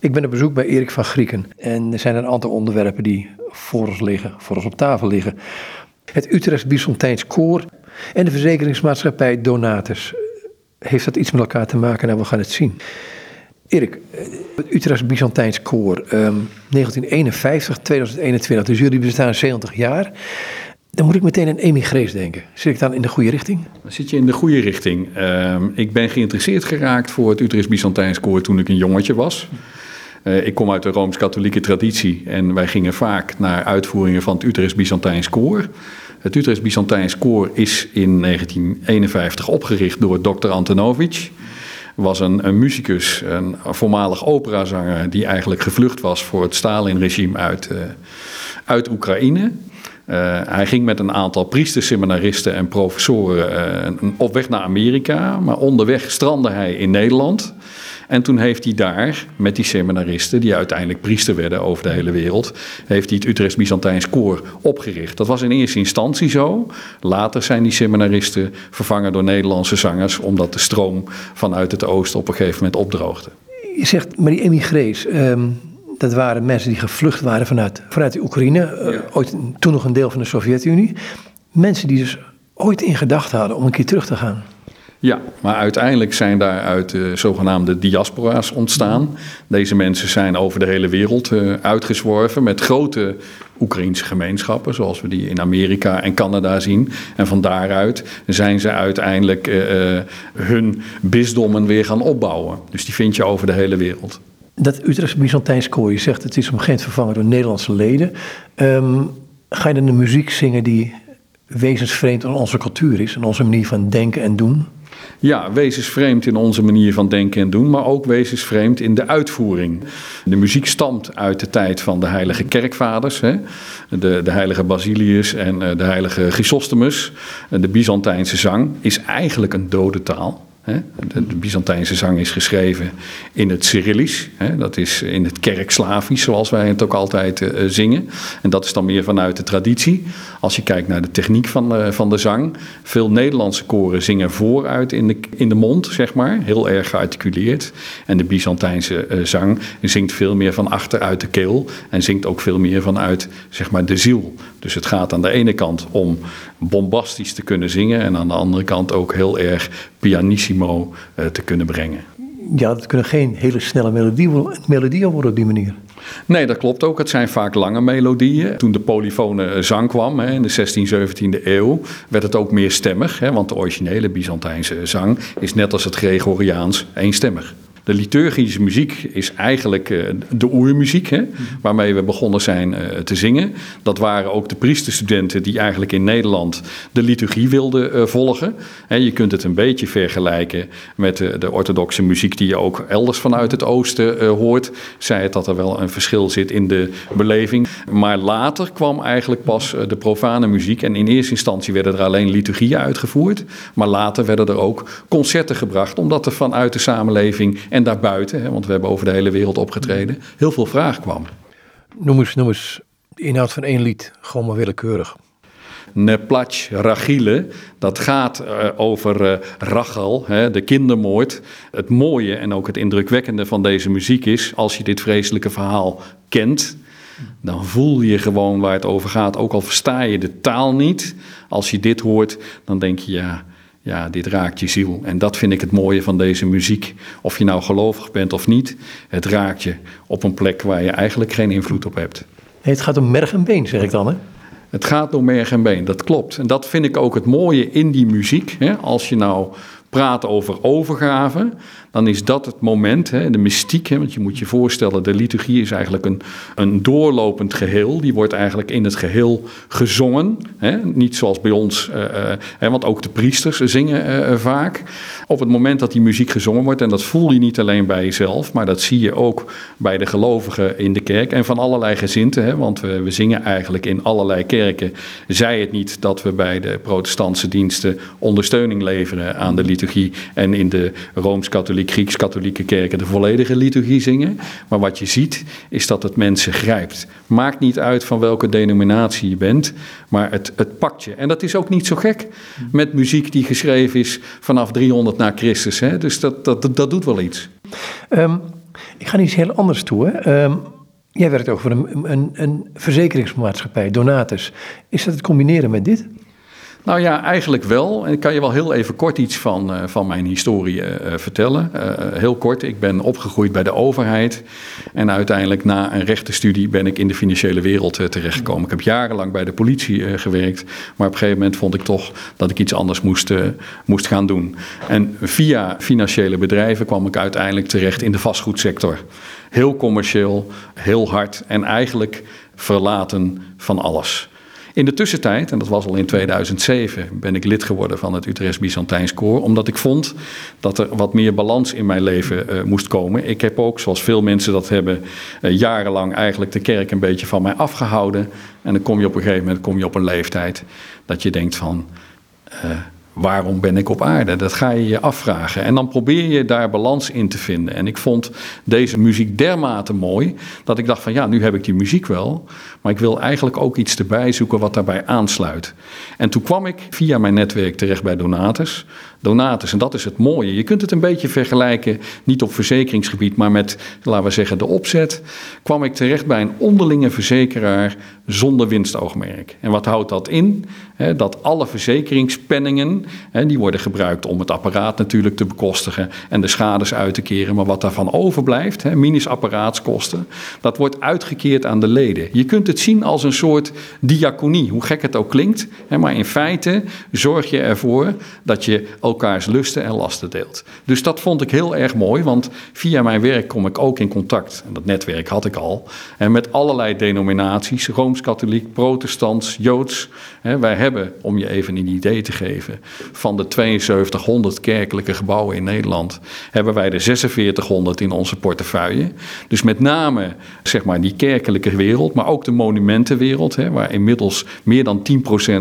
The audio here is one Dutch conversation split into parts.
Ik ben op bezoek bij Erik van Grieken en er zijn een aantal onderwerpen die voor ons liggen, voor ons op tafel liggen. Het Utrecht Byzantijns Koor en de verzekeringsmaatschappij Donatus. Heeft dat iets met elkaar te maken? Nou, we gaan het zien. Erik, het Utrecht Byzantijns Koor, 1951, 2021, dus jullie bestaan 70 jaar. Dan moet ik meteen aan emigrees denken. Zit ik dan in de goede richting? Dan zit je in de goede richting. Ehm, ik ben geïnteresseerd geraakt voor het Utrecht Byzantijns Koor toen ik een jongetje was. Uh, ik kom uit de Rooms-Katholieke traditie en wij gingen vaak naar uitvoeringen van het Utrecht Byzantijns Koor. Het Utrecht Byzantijns Koor is in 1951 opgericht door Dr. Antonovic. Was een, een muzikus, een voormalig operazanger die eigenlijk gevlucht was voor het Stalin-regime uit, uh, uit Oekraïne. Uh, hij ging met een aantal priesterseminaristen en professoren op weg naar Amerika, maar onderweg strandde hij in Nederland. En toen heeft hij daar, met die seminaristen, die uiteindelijk priester werden over de hele wereld, heeft hij het Utrechts Byzantijns Koor opgericht. Dat was in eerste instantie zo. Later zijn die seminaristen vervangen door Nederlandse zangers, omdat de stroom vanuit het oosten op een gegeven moment opdroogde. Je zegt, maar die emigrees, um, dat waren mensen die gevlucht waren vanuit, vanuit de Oekraïne, ja. uh, ooit, toen nog een deel van de Sovjet-Unie. Mensen die dus ooit in gedachten hadden om een keer terug te gaan. Ja, maar uiteindelijk zijn daaruit de zogenaamde diaspora's ontstaan. Deze mensen zijn over de hele wereld uh, uitgezworven met grote Oekraïnse gemeenschappen, zoals we die in Amerika en Canada zien. En van daaruit zijn ze uiteindelijk uh, uh, hun bisdommen weer gaan opbouwen. Dus die vind je over de hele wereld. Dat Utrechtse Byzantijns koor, je zegt het is op een gegeven vervangen door Nederlandse leden. Um, ga je dan de muziek zingen die wezensvreemd aan onze cultuur is en onze manier van denken en doen? Ja, wezensvreemd in onze manier van denken en doen, maar ook wezensvreemd in de uitvoering. De muziek stamt uit de tijd van de heilige kerkvaders, hè? De, de heilige Basilius en de heilige Chrysostomus. De Byzantijnse zang is eigenlijk een dode taal. De, de Byzantijnse zang is geschreven in het Cyrillisch. Dat is in het kerkslavisch, zoals wij het ook altijd uh, zingen. En dat is dan meer vanuit de traditie. Als je kijkt naar de techniek van, uh, van de zang. Veel Nederlandse koren zingen vooruit in de, in de mond, zeg maar. Heel erg gearticuleerd. En de Byzantijnse zang zingt veel meer van achteruit de keel. En zingt ook veel meer vanuit zeg maar, de ziel. Dus het gaat aan de ene kant om bombastisch te kunnen zingen. En aan de andere kant ook heel erg pianissimo uh, te kunnen brengen. Ja, dat kunnen geen hele snelle melodieën melodie worden op die manier. Nee, dat klopt ook. Het zijn vaak lange melodieën. Toen de polyfone zang kwam hè, in de 16e, 17e eeuw, werd het ook meer stemmig. Hè, want de originele Byzantijnse zang is net als het Gregoriaans eenstemmig. De liturgische muziek is eigenlijk uh, de oermuziek, hè, waarmee we begonnen zijn uh, te zingen. Dat waren ook de priesterstudenten die eigenlijk in Nederland de liturgie wilden uh, volgen. Je kunt het een beetje vergelijken met de orthodoxe muziek die je ook elders vanuit het oosten hoort. Zij het dat er wel een verschil zit in de beleving. Maar later kwam eigenlijk pas de profane muziek. En in eerste instantie werden er alleen liturgieën uitgevoerd. Maar later werden er ook concerten gebracht, omdat er vanuit de samenleving en daarbuiten, hè, want we hebben over de hele wereld opgetreden, heel veel vraag kwam. Noem eens, noem eens de inhoud van één lied, gewoon maar willekeurig. Ne plach Rachile, dat gaat uh, over uh, Rachel, hè, de kindermoord. Het mooie en ook het indrukwekkende van deze muziek is, als je dit vreselijke verhaal kent, dan voel je gewoon waar het over gaat, ook al versta je de taal niet. Als je dit hoort, dan denk je ja, ja, dit raakt je ziel. En dat vind ik het mooie van deze muziek. Of je nou gelovig bent of niet, het raakt je op een plek waar je eigenlijk geen invloed op hebt. Nee, het gaat om merg en been, zeg ik dan, hè? Het gaat om merg en been, dat klopt. En dat vind ik ook het mooie in die muziek. Hè? Als je nou praat over overgave, dan is dat het moment, hè, de mystiek. Hè, want je moet je voorstellen, de liturgie is eigenlijk een, een doorlopend geheel. Die wordt eigenlijk in het geheel gezongen. Hè, niet zoals bij ons, uh, uh, hè, want ook de priesters zingen uh, vaak. Op het moment dat die muziek gezongen wordt, en dat voel je niet alleen bij jezelf, maar dat zie je ook bij de gelovigen in de kerk en van allerlei gezinten. Hè, want we, we zingen eigenlijk in allerlei kerken. Zij het niet dat we bij de protestantse diensten ondersteuning leveren aan de liturgie en in de rooms-katholieke Grieks-katholieke kerken de volledige liturgie zingen. Maar wat je ziet is dat het mensen grijpt. Maakt niet uit van welke denominatie je bent, maar het, het pakt je. En dat is ook niet zo gek met muziek die geschreven is vanaf 300 na Christus. Hè? Dus dat, dat, dat doet wel iets. Um, Ik ga iets heel anders toe. Hè. Ehm, jij werkt ook voor een, een, een verzekeringsmaatschappij, Donatus. Is dat het combineren met dit? Nou ja, eigenlijk wel. En ik kan je wel heel even kort iets van, uh, van mijn historie uh, vertellen. Uh, heel kort, ik ben opgegroeid bij de overheid. En uiteindelijk na een rechtenstudie ben ik in de financiële wereld terechtgekomen. Ik heb jarenlang bij de politie gewerkt. Maar op een gegeven moment vond ik toch dat ik iets anders moest, moest gaan doen. En via financiële bedrijven kwam ik uiteindelijk terecht in de vastgoedsector. Heel commercieel, heel hard en eigenlijk verlaten van alles. In de tussentijd, en dat was al in 2007, ben ik lid geworden van het Utrecht Byzantijns Koor, omdat ik vond dat er wat meer balans in mijn leven uh, moest komen. Ik heb ook, zoals veel mensen dat hebben, uh, jarenlang eigenlijk de kerk een beetje van mij afgehouden. En dan kom je op een gegeven moment kom je op een leeftijd dat je denkt van. Uh, waarom ben ik op aarde? Dat ga je je afvragen. En dan probeer je daar balans in te vinden. En ik vond deze muziek dermate mooi dat ik dacht van ja, nu heb ik die muziek wel. Maar ik wil eigenlijk ook iets erbij zoeken wat daarbij aansluit. En toen kwam ik via mijn netwerk terecht bij Donatus. Donatus, en dat is het mooie. Je kunt het een beetje vergelijken, niet op verzekeringsgebied, maar met, laten we zeggen, de opzet. Kwam ik terecht bij een onderlinge verzekeraar zonder winstoogmerk. En wat houdt dat in? dat alle verzekeringspenningen, die worden gebruikt om het apparaat natuurlijk te bekostigen en de schades uit te keren. Maar wat daarvan overblijft, minus apparaatskosten, dat wordt uitgekeerd aan de leden. Je kunt het zien als een soort diaconie, hoe gek het ook klinkt. Maar in feite zorg je ervoor dat je elkaars lusten en lasten deelt. Dus dat vond ik heel erg mooi, want via mijn werk kom ik ook in contact, en dat netwerk had ik al, met allerlei denominaties, Rooms-Katholiek, Protestants, Joods. Wij hebben, om je even een idee te geven, van de 7200 kerkelijke gebouwen in Nederland, hebben wij de 4600 in onze portefeuille. Dus met name zeg maar, die kerkelijke wereld, maar ook de monumentenwereld, waar inmiddels meer dan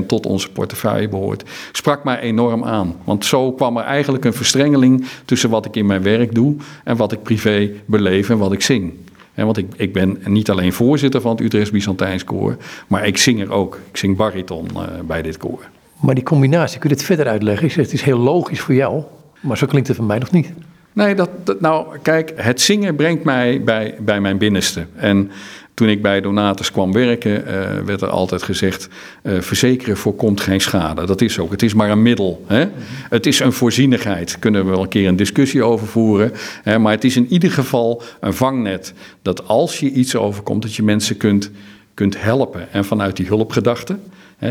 10% tot onze portefeuille behoort, sprak mij enorm aan. Want zo kwam er eigenlijk een verstrengeling tussen wat ik in mijn werk doe en wat ik privé beleef en wat ik zing. want ik, ik ben niet alleen voorzitter van het Utrechts Byzantijns Koor, maar ik zing er ook. Ik zing bariton uh, bij dit koor. Maar die combinatie, kun je het verder uitleggen? Je zegt, het is heel logisch voor jou, maar zo klinkt het voor mij nog niet. Nee, dat, dat, nou kijk, het zingen brengt mij bij, bij mijn binnenste. En toen ik bij Donatus kwam werken, uh, werd er altijd gezegd: uh, verzekeren voorkomt geen schade. Dat is ook. Het is maar een middel. Hè? Het is een voorzienigheid. Kunnen we wel een keer een discussie over voeren. Hè? Maar het is in ieder geval een vangnet. Dat als je iets overkomt, dat je mensen kunt, kunt helpen. En vanuit die hulpgedachte.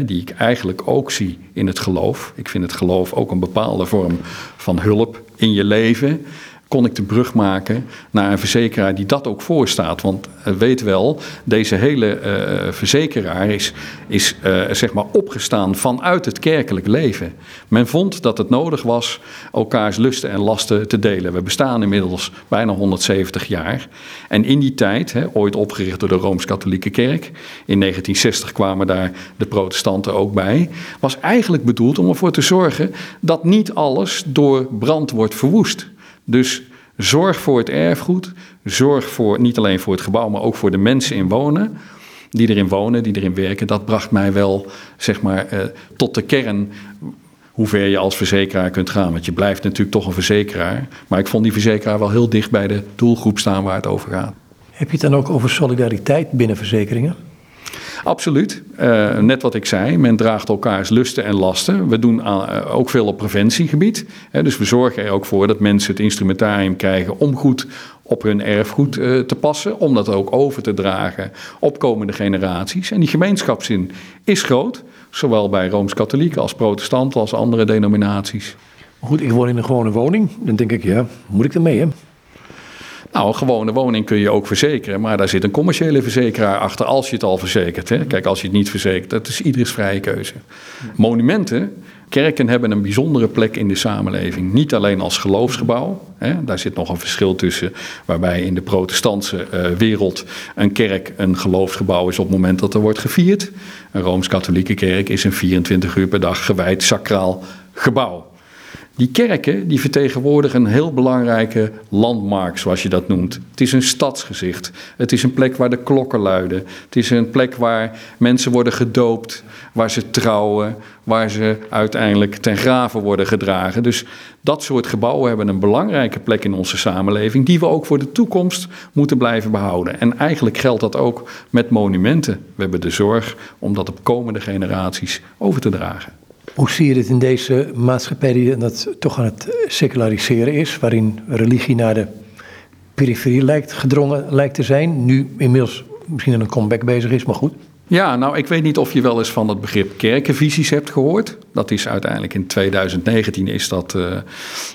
Die ik eigenlijk ook zie in het geloof. Ik vind het geloof ook een bepaalde vorm van hulp in je leven kon ik de brug maken naar een verzekeraar die dat ook voorstaat. Want uh, weet wel, deze hele uh, verzekeraar is, is uh, zeg maar opgestaan vanuit het kerkelijk leven. Men vond dat het nodig was elkaars lusten en lasten te delen. We bestaan inmiddels bijna 170 jaar. En in die tijd, hè, ooit opgericht door de Rooms-Katholieke Kerk, in 1960 kwamen daar de protestanten ook bij, was eigenlijk bedoeld om ervoor te zorgen dat niet alles door brand wordt verwoest. Dus zorg voor het erfgoed. Zorg voor, niet alleen voor het gebouw, maar ook voor de mensen in wonen. Die erin wonen, die erin werken. Dat bracht mij wel, zeg maar, eh, tot de kern hoe ver je als verzekeraar kunt gaan. Want je blijft natuurlijk toch een verzekeraar. Maar ik vond die verzekeraar wel heel dicht bij de doelgroep staan waar het over gaat. Heb je het dan ook over solidariteit binnen verzekeringen? Absoluut. Uh, net wat ik zei, men draagt elkaars lusten en lasten. We doen uh, ook veel op preventiegebied. Hè, dus we zorgen er ook voor dat mensen het instrumentarium krijgen om goed op hun erfgoed uh, te passen. Om dat ook over te dragen op komende generaties. En die gemeenschapszin is groot. Zowel bij Rooms-Katholieken als protestanten als andere denominaties. Goed, ik woon in een gewone woning. Dan denk ik, ja, moet ik ermee hè? Nou, een gewone woning kun je ook verzekeren, maar daar zit een commerciële verzekeraar achter als je het al verzekert. Hè. Kijk, als je het niet verzekert, dat is ieders vrije keuze. Monumenten, kerken hebben een bijzondere plek in de samenleving. Niet alleen als geloofsgebouw, hè. daar zit nog een verschil tussen, waarbij in de protestantse uh, wereld een kerk een geloofsgebouw is op het moment dat er wordt gevierd. Een rooms-katholieke kerk is een 24 uur per dag gewijd sacraal gebouw. Die kerken die vertegenwoordigen een heel belangrijke landmark, zoals je dat noemt. Het is een stadsgezicht. Het is een plek waar de klokken luiden. Het is een plek waar mensen worden gedoopt, waar ze trouwen, waar ze uiteindelijk ten graven worden gedragen. Dus dat soort gebouwen hebben een belangrijke plek in onze samenleving, die we ook voor de toekomst moeten blijven behouden. En eigenlijk geldt dat ook met monumenten. We hebben de zorg om dat op komende generaties over te dragen. Hoe zie je dit in deze maatschappij die dat toch aan het seculariseren is, waarin religie naar de periferie lijkt gedrongen lijkt te zijn, nu inmiddels misschien een comeback bezig is, maar goed? Ja, nou, ik weet niet of je wel eens van het begrip kerkenvisies hebt gehoord. Dat is uiteindelijk in 2019 is dat, uh,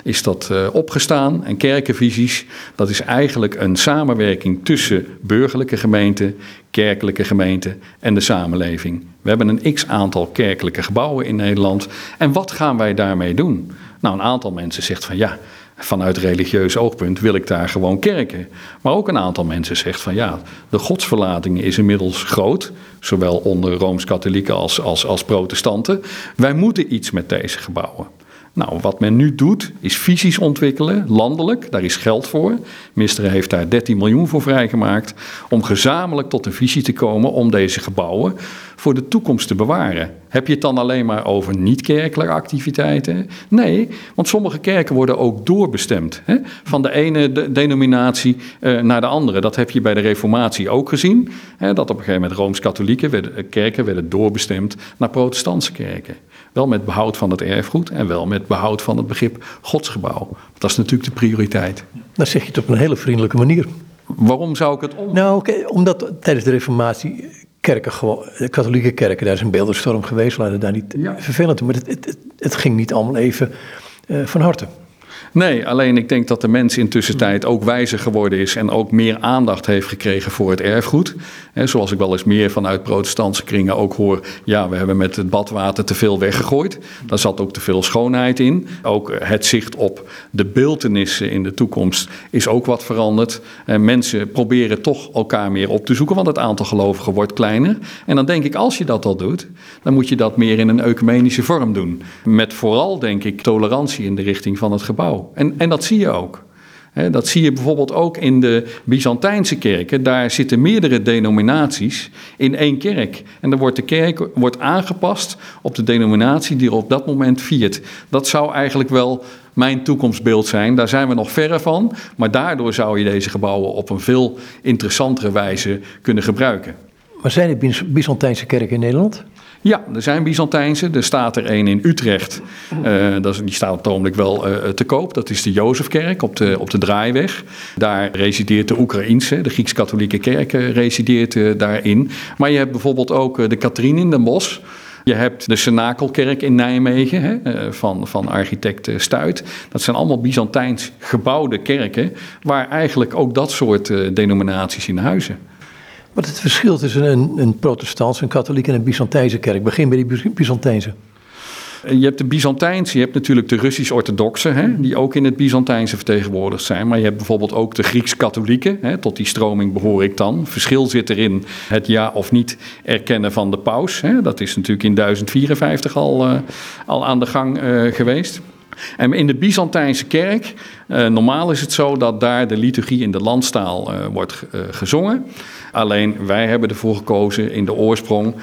is dat uh, opgestaan. En kerkenvisies, dat is eigenlijk een samenwerking tussen burgerlijke gemeenten, kerkelijke gemeenten en de samenleving. We hebben een x-aantal kerkelijke gebouwen in Nederland. En wat gaan wij daarmee doen? Nou, een aantal mensen zegt van ja, vanuit religieus oogpunt wil ik daar gewoon kerken. Maar ook een aantal mensen zegt van ja, de godsverlating is inmiddels groot, zowel onder Rooms-Katholieken als, als, als protestanten. Wij moeten iets met deze gebouwen. Nou, wat men nu doet, is visies ontwikkelen, landelijk. Daar is geld voor. Minister heeft daar 13 miljoen voor vrijgemaakt. Om gezamenlijk tot een visie te komen om deze gebouwen voor de toekomst te bewaren. Heb je het dan alleen maar over niet-kerkelijke activiteiten? Nee, want sommige kerken worden ook doorbestemd. Hè? Van de ene denominatie uh, naar de andere. Dat heb je bij de Reformatie ook gezien. Hè? Dat op een gegeven moment Rooms-Katholieke eh, kerken werden doorbestemd naar protestantse kerken. Wel met behoud van het erfgoed en wel met behoud van het begrip godsgebouw. Dat is natuurlijk de prioriteit. Dan zeg je het op een hele vriendelijke manier. Waarom zou ik het om? Nou, okay, omdat tijdens de Reformatie kerken, gewoon, de katholieke kerken, daar is een beeldenstorm geweest, laten daar niet ja. vervelend Maar het, het, het, ging niet allemaal even uh, van harte. Nee, alleen ik denk dat de mens in tussentijd ook wijzer geworden is en ook meer aandacht heeft gekregen voor het erfgoed. Zoals ik wel eens meer vanuit protestantse kringen ook hoor, ja, we hebben met het badwater te veel weggegooid. Daar zat ook te veel schoonheid in. Ook het zicht op de beeldenissen in de toekomst is ook wat veranderd. En mensen proberen toch elkaar meer op te zoeken, want het aantal gelovigen wordt kleiner. En dan denk ik, als je dat al doet, dan moet je dat meer in een ecumenische vorm doen. Met vooral, denk ik, tolerantie in de richting van het gebouw. En, en dat zie je ook. dat zie je bijvoorbeeld ook in de Byzantijnse kerken. Daar zitten meerdere denominaties in één kerk. En dan wordt de kerk wordt aangepast op de denominatie die er op dat moment viert. Dat zou eigenlijk wel mijn toekomstbeeld zijn. Daar zijn we nog verre van. Maar daardoor zou je deze gebouwen op een veel interessantere wijze kunnen gebruiken. Maar zijn er Byzantijnse kerken in Nederland? Ja, er zijn Byzantijnse. Er staat er een in Utrecht. Uh, dat die staat ogenblik wel uh, te koop. Dat is de Jozefkerk op de, op de Draaiweg. Daar resideert de Oekraïnse, de Grieks-Katholieke kerk, uh, resideert daarin. Maar je hebt bijvoorbeeld ook de Katrien in Den Bosch. Je hebt de Senakelkerk in Nijmegen hè, van, van architect Stuit. Dat zijn allemaal Byzantijns gebouwde kerken, waar eigenlijk ook dat soort denominaties in huizen. Wat is het verschil tussen een, een protestantse, een katholieke en een Byzantijnse kerk? Begin bij die Byzantijnse. Je hebt de Byzantijnse, je hebt natuurlijk de Russisch-orthodoxe, die ook in het Byzantijnse vertegenwoordigd zijn. Maar je hebt bijvoorbeeld ook de Grieks-katholieken, tot die stroming behoor ik dan. Verschil zit erin het ja of niet erkennen van de paus. Hè. Dat is natuurlijk in 1054 al, uh, al aan de gang uh, geweest. En in de Byzantijnse kerk, uh, normaal is het zo dat daar de liturgie in de landstaal wordt gezongen. Alleen wij hebben ervoor gekozen in de oorsprong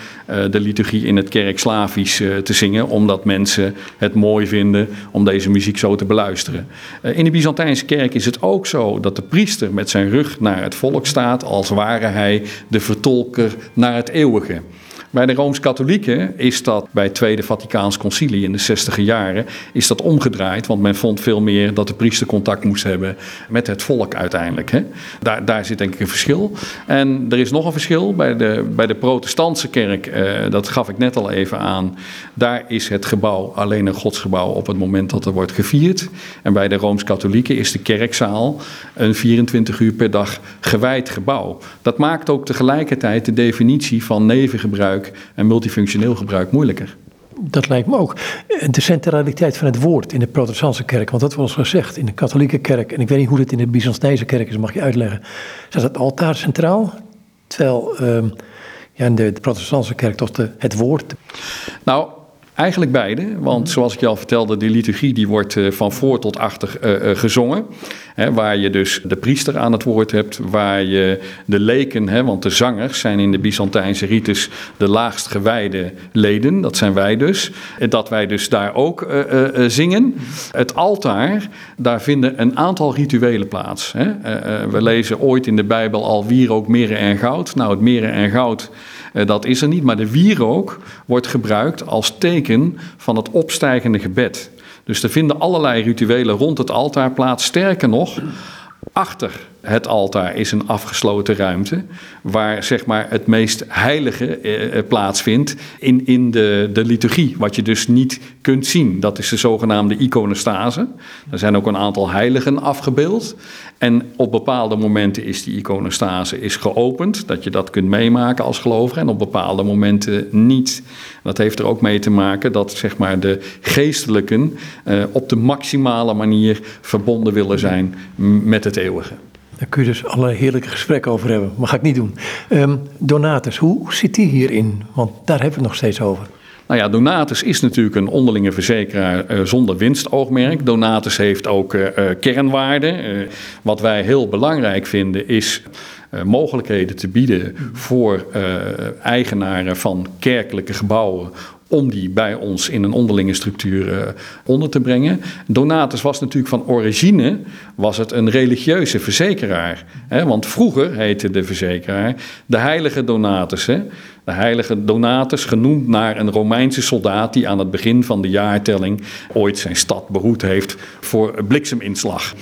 de liturgie in het kerk-Slavisch te zingen, omdat mensen het mooi vinden om deze muziek zo te beluisteren. in de Byzantijnse kerk is het ook zo dat de priester met zijn rug naar het volk staat, als ware hij de vertolker naar het eeuwige. Bij de Rooms-Katholieken is dat bij het Tweede Vaticaans Concilie in de 60 jaren is dat omgedraaid. Want men vond veel meer dat de priester contact moest hebben met het volk uiteindelijk. Hè. Daar, daar zit denk ik een verschil. En er is nog een verschil bij de, bij de protestantse kerk. Eh, dat gaf ik net al even aan. Daar is het gebouw alleen een godsgebouw op het moment dat er wordt gevierd. En bij de Rooms-Katholieken is de kerkzaal een 24 uur per dag gewijd gebouw. Dat maakt ook tegelijkertijd de definitie van nevengebruik en multifunctioneel gebruik moeilijker. Dat lijkt me ook. De centraliteit van het woord in de protestantse kerk, want dat wordt gezegd in de katholieke kerk, en ik weet niet hoe het in de Byzantijnse kerk is, mag je uitleggen. Staat het altaar centraal? Terwijl uh, ja, in de, de protestantse kerk toch de, het woord. Nou, Eigenlijk beide, want zoals ik je al vertelde, die liturgie die wordt eh, van voor tot achter uh, gezongen. Hè, waar je dus de priester aan het woord hebt, waar je de leken, hè, want de zangers zijn in de Byzantijnse ritus de laagst gewijde leden, dat zijn wij dus. Dat wij dus daar ook uh, zingen. Het altaar, daar vinden een aantal rituelen plaats. Hè. we lezen ooit in de Bijbel al wierook, mirre en goud. Nou, het mirre en goud eh, dat is er niet, maar de wierook wordt gebruikt als teken van het opstijgende gebed. Dus er vinden allerlei rituelen rond het altaar plaats. Sterker nog, achter het altaar is een afgesloten ruimte waar zeg maar, het meest heilige eh, eh, plaatsvindt in, in de, de liturgie, wat je dus niet kunt zien. Dat is de zogenaamde iconostase. Er zijn ook een aantal heiligen afgebeeld. En op bepaalde momenten is die iconostase is geopend, dat je dat kunt meemaken als gelovige, en op bepaalde momenten niet. Dat heeft er ook mee te maken dat zeg maar, de geestelijken eh, op de maximale manier verbonden willen zijn met het eeuwige. Daar kun je dus allerlei heerlijke gesprekken over hebben. Maar ga ik niet doen. Um, Donatus, hoe zit die hierin? Want daar hebben we het nog steeds over. Nou ja, Donatus is natuurlijk een onderlinge verzekeraar uh, zonder winstoogmerk. Donatus heeft ook uh, kernwaarden. wat wij heel belangrijk vinden is mogelijkheden te bieden voor eigenaren van kerkelijke gebouwen om die bij ons in een onderlinge structuur uh, onder te brengen. Donatus was natuurlijk van origine was het een religieuze verzekeraar. Hè? Want vroeger heette de verzekeraar de heilige Donatus. Hè? De heilige Donatus, genoemd naar een Romeinse soldaat die aan het begin van de jaartelling ooit zijn stad behoed heeft voor blikseminslag.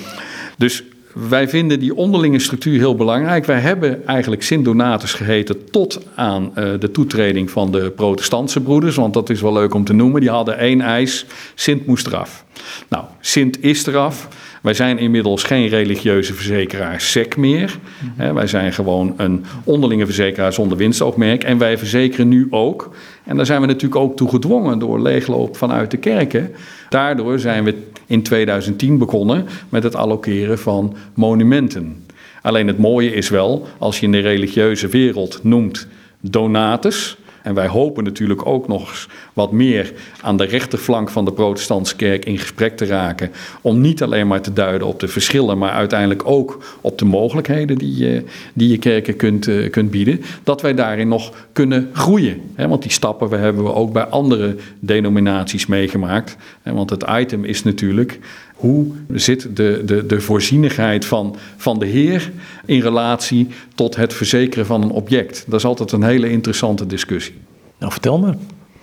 Dus wij vinden die onderlinge structuur heel belangrijk. Wij hebben eigenlijk Sint Donatus geheten tot aan uh, de toetreding van de protestantse broeders. Want dat is wel leuk om te noemen. Die hadden één eis, Sint moest eraf. Nou, Sint is eraf. Wij zijn inmiddels geen religieuze verzekeraar SEC meer. wij zijn gewoon een onderlinge verzekeraar zonder winstoogmerk. En wij verzekeren nu ook, en daar zijn we natuurlijk ook toe gedwongen door leegloop vanuit de kerken. Daardoor zijn we in 2010 begonnen met het allokeren van monumenten. Alleen het mooie is wel, als je in de religieuze wereld noemt donatus, en wij hopen natuurlijk ook nog wat meer aan de rechterflank van de protestantse kerk in gesprek te raken. Om niet alleen maar te duiden op de verschillen, maar uiteindelijk ook op de mogelijkheden die je, die kerken kunt, uh, kunt bieden. Dat wij daarin nog kunnen groeien. want die stappen hebben we ook bij andere denominaties meegemaakt. want het item is natuurlijk hoe zit de, de, de voorzienigheid van, van de Heer in relatie tot het verzekeren van een object? Dat is altijd een hele interessante discussie. Nou, vertel me.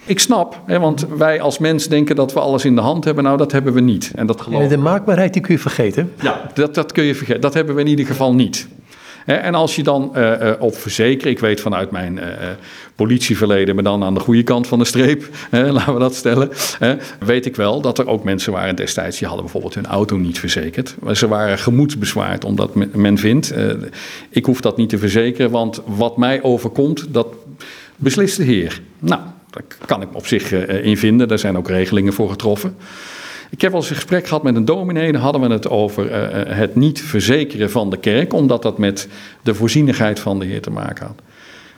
Ik snap, hè, want wij als mens denken dat we alles in de hand hebben. Nou, dat hebben we niet. En dat geloof de maakbaarheid die kun je vergeten. Ja, dat, dat kun je vergeten. Dat hebben we in ieder geval niet. En als je dan uh, op verzekeren, ik weet vanuit mijn uh, politieverleden, maar dan aan de goede kant van de streep, laten we dat stellen, weet ik wel dat er ook mensen waren destijds die hadden bijvoorbeeld hun auto niet verzekerd. Ze waren gemoedsbezwaard omdat men, men vindt, ik hoef dat niet te verzekeren, want wat mij overkomt, dat beslist de Heer. Nou, daar kan ik me op zich in vinden, daar zijn ook regelingen voor getroffen. Ik heb al eens een gesprek gehad met een dominee. Dan hadden we het over uh, het niet verzekeren van de kerk, omdat dat met de voorzienigheid van de Heer te maken had.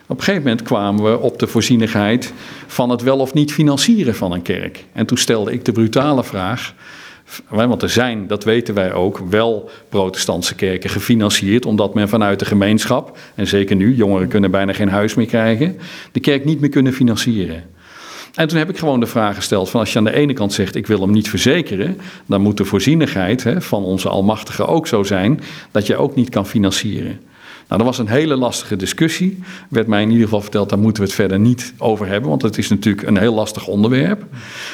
Op een gegeven moment kwamen we op de voorzienigheid van het wel of niet financieren van een kerk. En toen stelde ik de brutale vraag. Want er zijn, dat weten wij ook, wel protestantse kerken gefinancierd, omdat men vanuit de gemeenschap, en zeker nu, jongeren kunnen bijna geen huis meer krijgen, de kerk niet meer kunnen financieren. En toen heb ik gewoon de vraag gesteld: van als je aan de ene kant zegt ik wil hem niet verzekeren, dan moet de voorzienigheid hè, van onze Almachtige ook zo zijn dat je ook niet kan financieren. Nou, dat was een hele lastige discussie. Werd mij in ieder geval verteld, daar moeten we het verder niet over hebben, want het is natuurlijk een heel lastig onderwerp.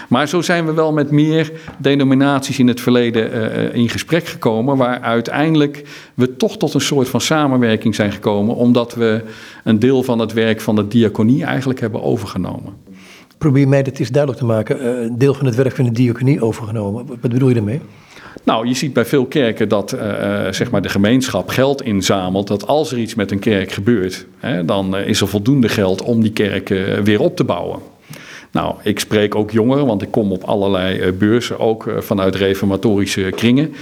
Maar zo zijn we wel met meer denominaties in het verleden uh, in gesprek gekomen, waar uiteindelijk we toch tot een soort van samenwerking zijn gekomen, omdat we een deel van het werk van de diaconie eigenlijk hebben overgenomen. Probeer mij dat eens duidelijk te maken. Uh, deel van het werk van de diaconie overgenomen. Wat bedoel je daarmee? Nou, je ziet bij veel kerken dat uh, zeg maar de gemeenschap geld inzamelt. Dat als er iets met een kerk gebeurt, hè, dan is er voldoende geld om die kerk weer op te bouwen. Nou, ik spreek ook jongeren, want ik kom op allerlei beurzen, ook vanuit reformatorische kringen.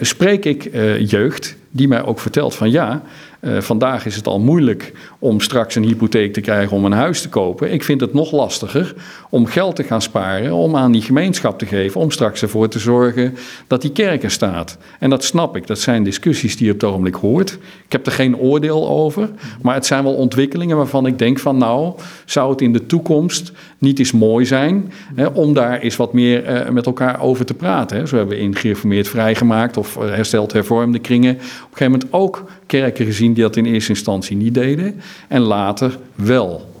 spreek ik jeugd die mij ook vertelt van ja, Uh, vandaag is het al moeilijk om straks een hypotheek te krijgen om een huis te kopen. Ik vind het nog lastiger om geld te gaan sparen, om aan die gemeenschap te geven, om straks ervoor te zorgen dat die kerk er staat. En dat snap ik, dat zijn discussies die je op het ogenblik hoort. Ik heb er geen oordeel over, maar het zijn wel ontwikkelingen waarvan ik denk van nou, zou het in de toekomst niet eens mooi zijn hè, om daar eens wat meer uh, met elkaar over te praten. Hè. Zo hebben we in vrijgemaakt of uh, hersteld hervormde kringen op een gegeven moment ook kerken gezien die dat in eerste instantie niet deden en later wel.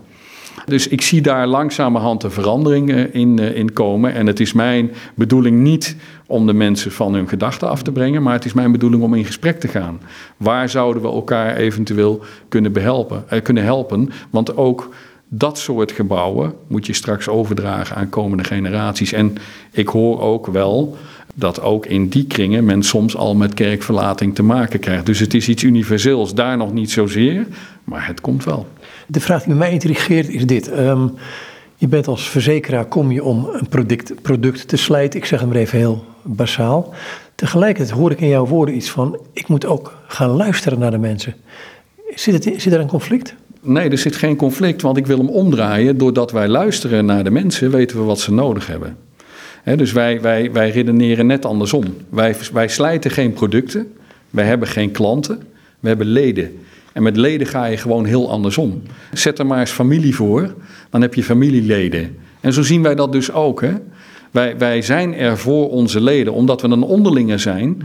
Dus ik zie daar langzamerhand een verandering in, in komen. En het is mijn bedoeling niet om de mensen van hun gedachten af te brengen, maar het is mijn bedoeling om in gesprek te gaan. Waar zouden we elkaar eventueel kunnen, behelpen, eh, kunnen helpen? Want ook dat soort gebouwen moet je straks overdragen aan komende generaties. En ik hoor ook wel dat ook in die kringen men soms al met kerkverlating te maken krijgt. Dus het is iets universeels, daar nog niet zozeer, maar het komt wel. De vraag die mij intrigeert is dit. Um, je bent als verzekeraar, kom je om een product, product te slijten. Ik zeg het maar even heel basaal. Tegelijkertijd hoor ik in jouw woorden iets van, ik moet ook gaan luisteren naar de mensen. Zit, het, zit er een conflict? Nee, er zit geen conflict, want ik wil hem omdraaien. Doordat wij luisteren naar de mensen, weten we wat ze nodig hebben. Dus wij, wij, wij redeneren net andersom. Wij, wij slijten geen producten, wij hebben geen klanten, we hebben leden. En met leden ga je gewoon heel andersom. Zet er maar eens familie voor, dan heb je familieleden. En zo zien wij dat dus ook. Hè? Wij, wij zijn er voor onze leden, omdat we een onderlinge zijn.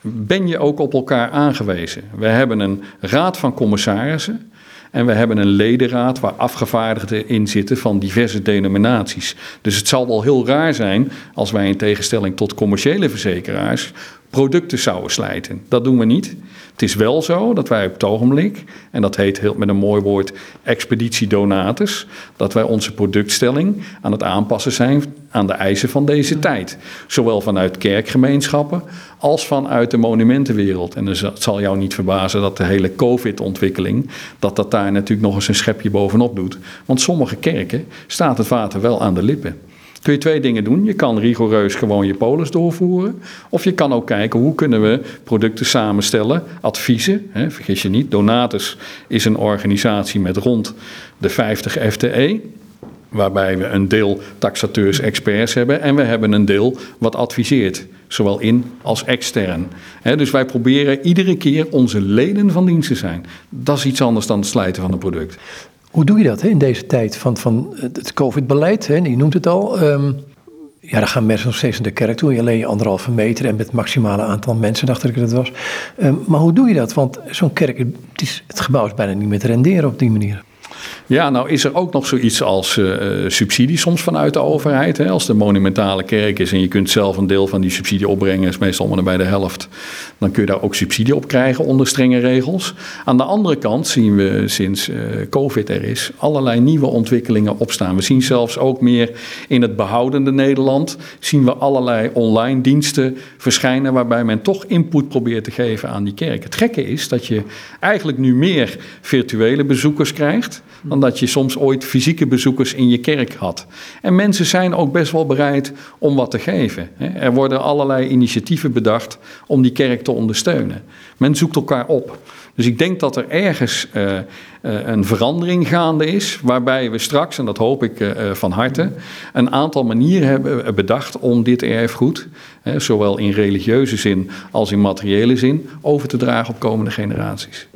Ben je ook op elkaar aangewezen? We hebben een raad van commissarissen. En we hebben een ledenraad waar afgevaardigden in zitten van diverse denominaties. Dus het zal wel heel raar zijn als wij in tegenstelling tot commerciële verzekeraars producten zouden slijten. Dat doen we niet. Het is wel zo dat wij op het ogenblik, en dat heet heel, met een mooi woord expeditie donatus, dat wij onze productstelling aan het aanpassen zijn aan de eisen van deze tijd. Zowel vanuit kerkgemeenschappen als vanuit de monumentenwereld. En het zal jou niet verbazen dat de hele COVID-ontwikkeling, dat dat daar natuurlijk nog eens een schepje bovenop doet. Want sommige kerken staat het water wel aan de lippen kun je twee dingen doen. Je kan rigoureus gewoon je polis doorvoeren. Of je kan ook kijken hoe kunnen we producten samenstellen. Adviezen, hè, vergis je niet. Donatus is een organisatie met rond de 50 FTE. Waarbij we een deel taxateurs, experts hebben. En we hebben een deel wat adviseert. Zowel in als extern. dus wij proberen iedere keer onze leden van dienst te zijn. Dat is iets anders dan het slijten van een product. Hoe doe je dat hè, in deze tijd van, van het COVID-beleid? Je noemt het al. Um, ja, dan gaan mensen nog steeds naar de kerk toe. Alleen anderhalve meter en met maximale aantal mensen, dacht ik dat het was. Um, maar hoe doe je dat? Want zo'n kerk, het, is, het gebouw is bijna niet meer te renderen op die manier. Ja, nou is er ook nog zoiets als uh, subsidie soms vanuit de overheid. Hè? Als de monumentale kerk is en je kunt zelf een deel van die subsidie opbrengen, is meestal maar bij de helft. Dan kun je daar ook subsidie op krijgen onder strenge regels. Aan de andere kant zien we sinds uh, COVID er is allerlei nieuwe ontwikkelingen opstaan. We zien zelfs ook meer in het behoudende Nederland, zien we allerlei online diensten verschijnen waarbij men toch input probeert te geven aan die kerk. Het gekke is dat je eigenlijk nu meer virtuele bezoekers krijgt dat je soms ooit fysieke bezoekers in je kerk had. En mensen zijn ook best wel bereid om wat te geven. Er worden allerlei initiatieven bedacht om die kerk te ondersteunen. Men zoekt elkaar op. Dus ik denk dat er ergens uh, uh, een verandering gaande is, waarbij we straks, en dat hoop ik uh, van harte, een aantal manieren hebben bedacht om dit erfgoed, zowel in religieuze zin als in materiële zin, over te dragen op komende generaties.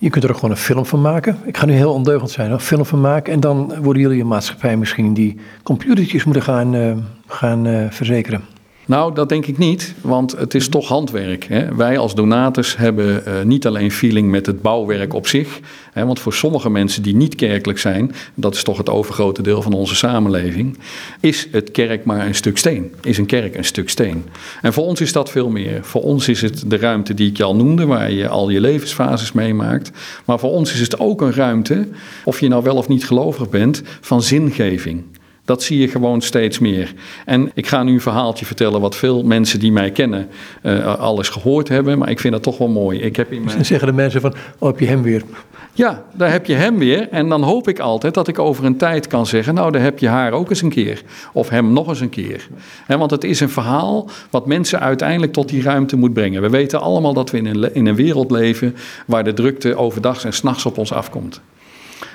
Je kunt er ook gewoon een film van maken. Ik ga nu heel ondeugend zijn, een film van maken. En dan worden jullie een maatschappij misschien die computertjes moeten gaan, uh, gaan uh, verzekeren. Nou, dat denk ik niet, want het is toch handwerk. Hè. Wij als donators hebben uh, niet alleen feeling met het bouwwerk op zich. Hè, want voor sommige mensen die niet kerkelijk zijn, dat is toch het overgrote deel van onze samenleving, is het kerk maar een stuk steen. Is een kerk een stuk steen. En voor ons is dat veel meer. Voor ons is het de ruimte die ik je al noemde, waar je al je levensfases meemaakt. Maar voor ons is het ook een ruimte, of je nou wel of niet gelovig bent, van zingeving. Dat zie je gewoon steeds meer. En ik ga nu een verhaaltje vertellen wat veel mensen die mij kennen uh, alles gehoord hebben. Maar ik vind dat toch wel mooi. Ik heb in mijn... zeggen de mensen van, oh heb je hem weer? Ja, daar heb je hem weer. En dan hoop ik altijd dat ik over een tijd kan zeggen: Nou, daar heb je haar ook eens een keer. Of hem nog eens een keer. want het is een verhaal wat mensen uiteindelijk tot die ruimte moet brengen. We weten allemaal dat we in een, in een wereld leven waar de drukte overdag en s'nachts op ons afkomt.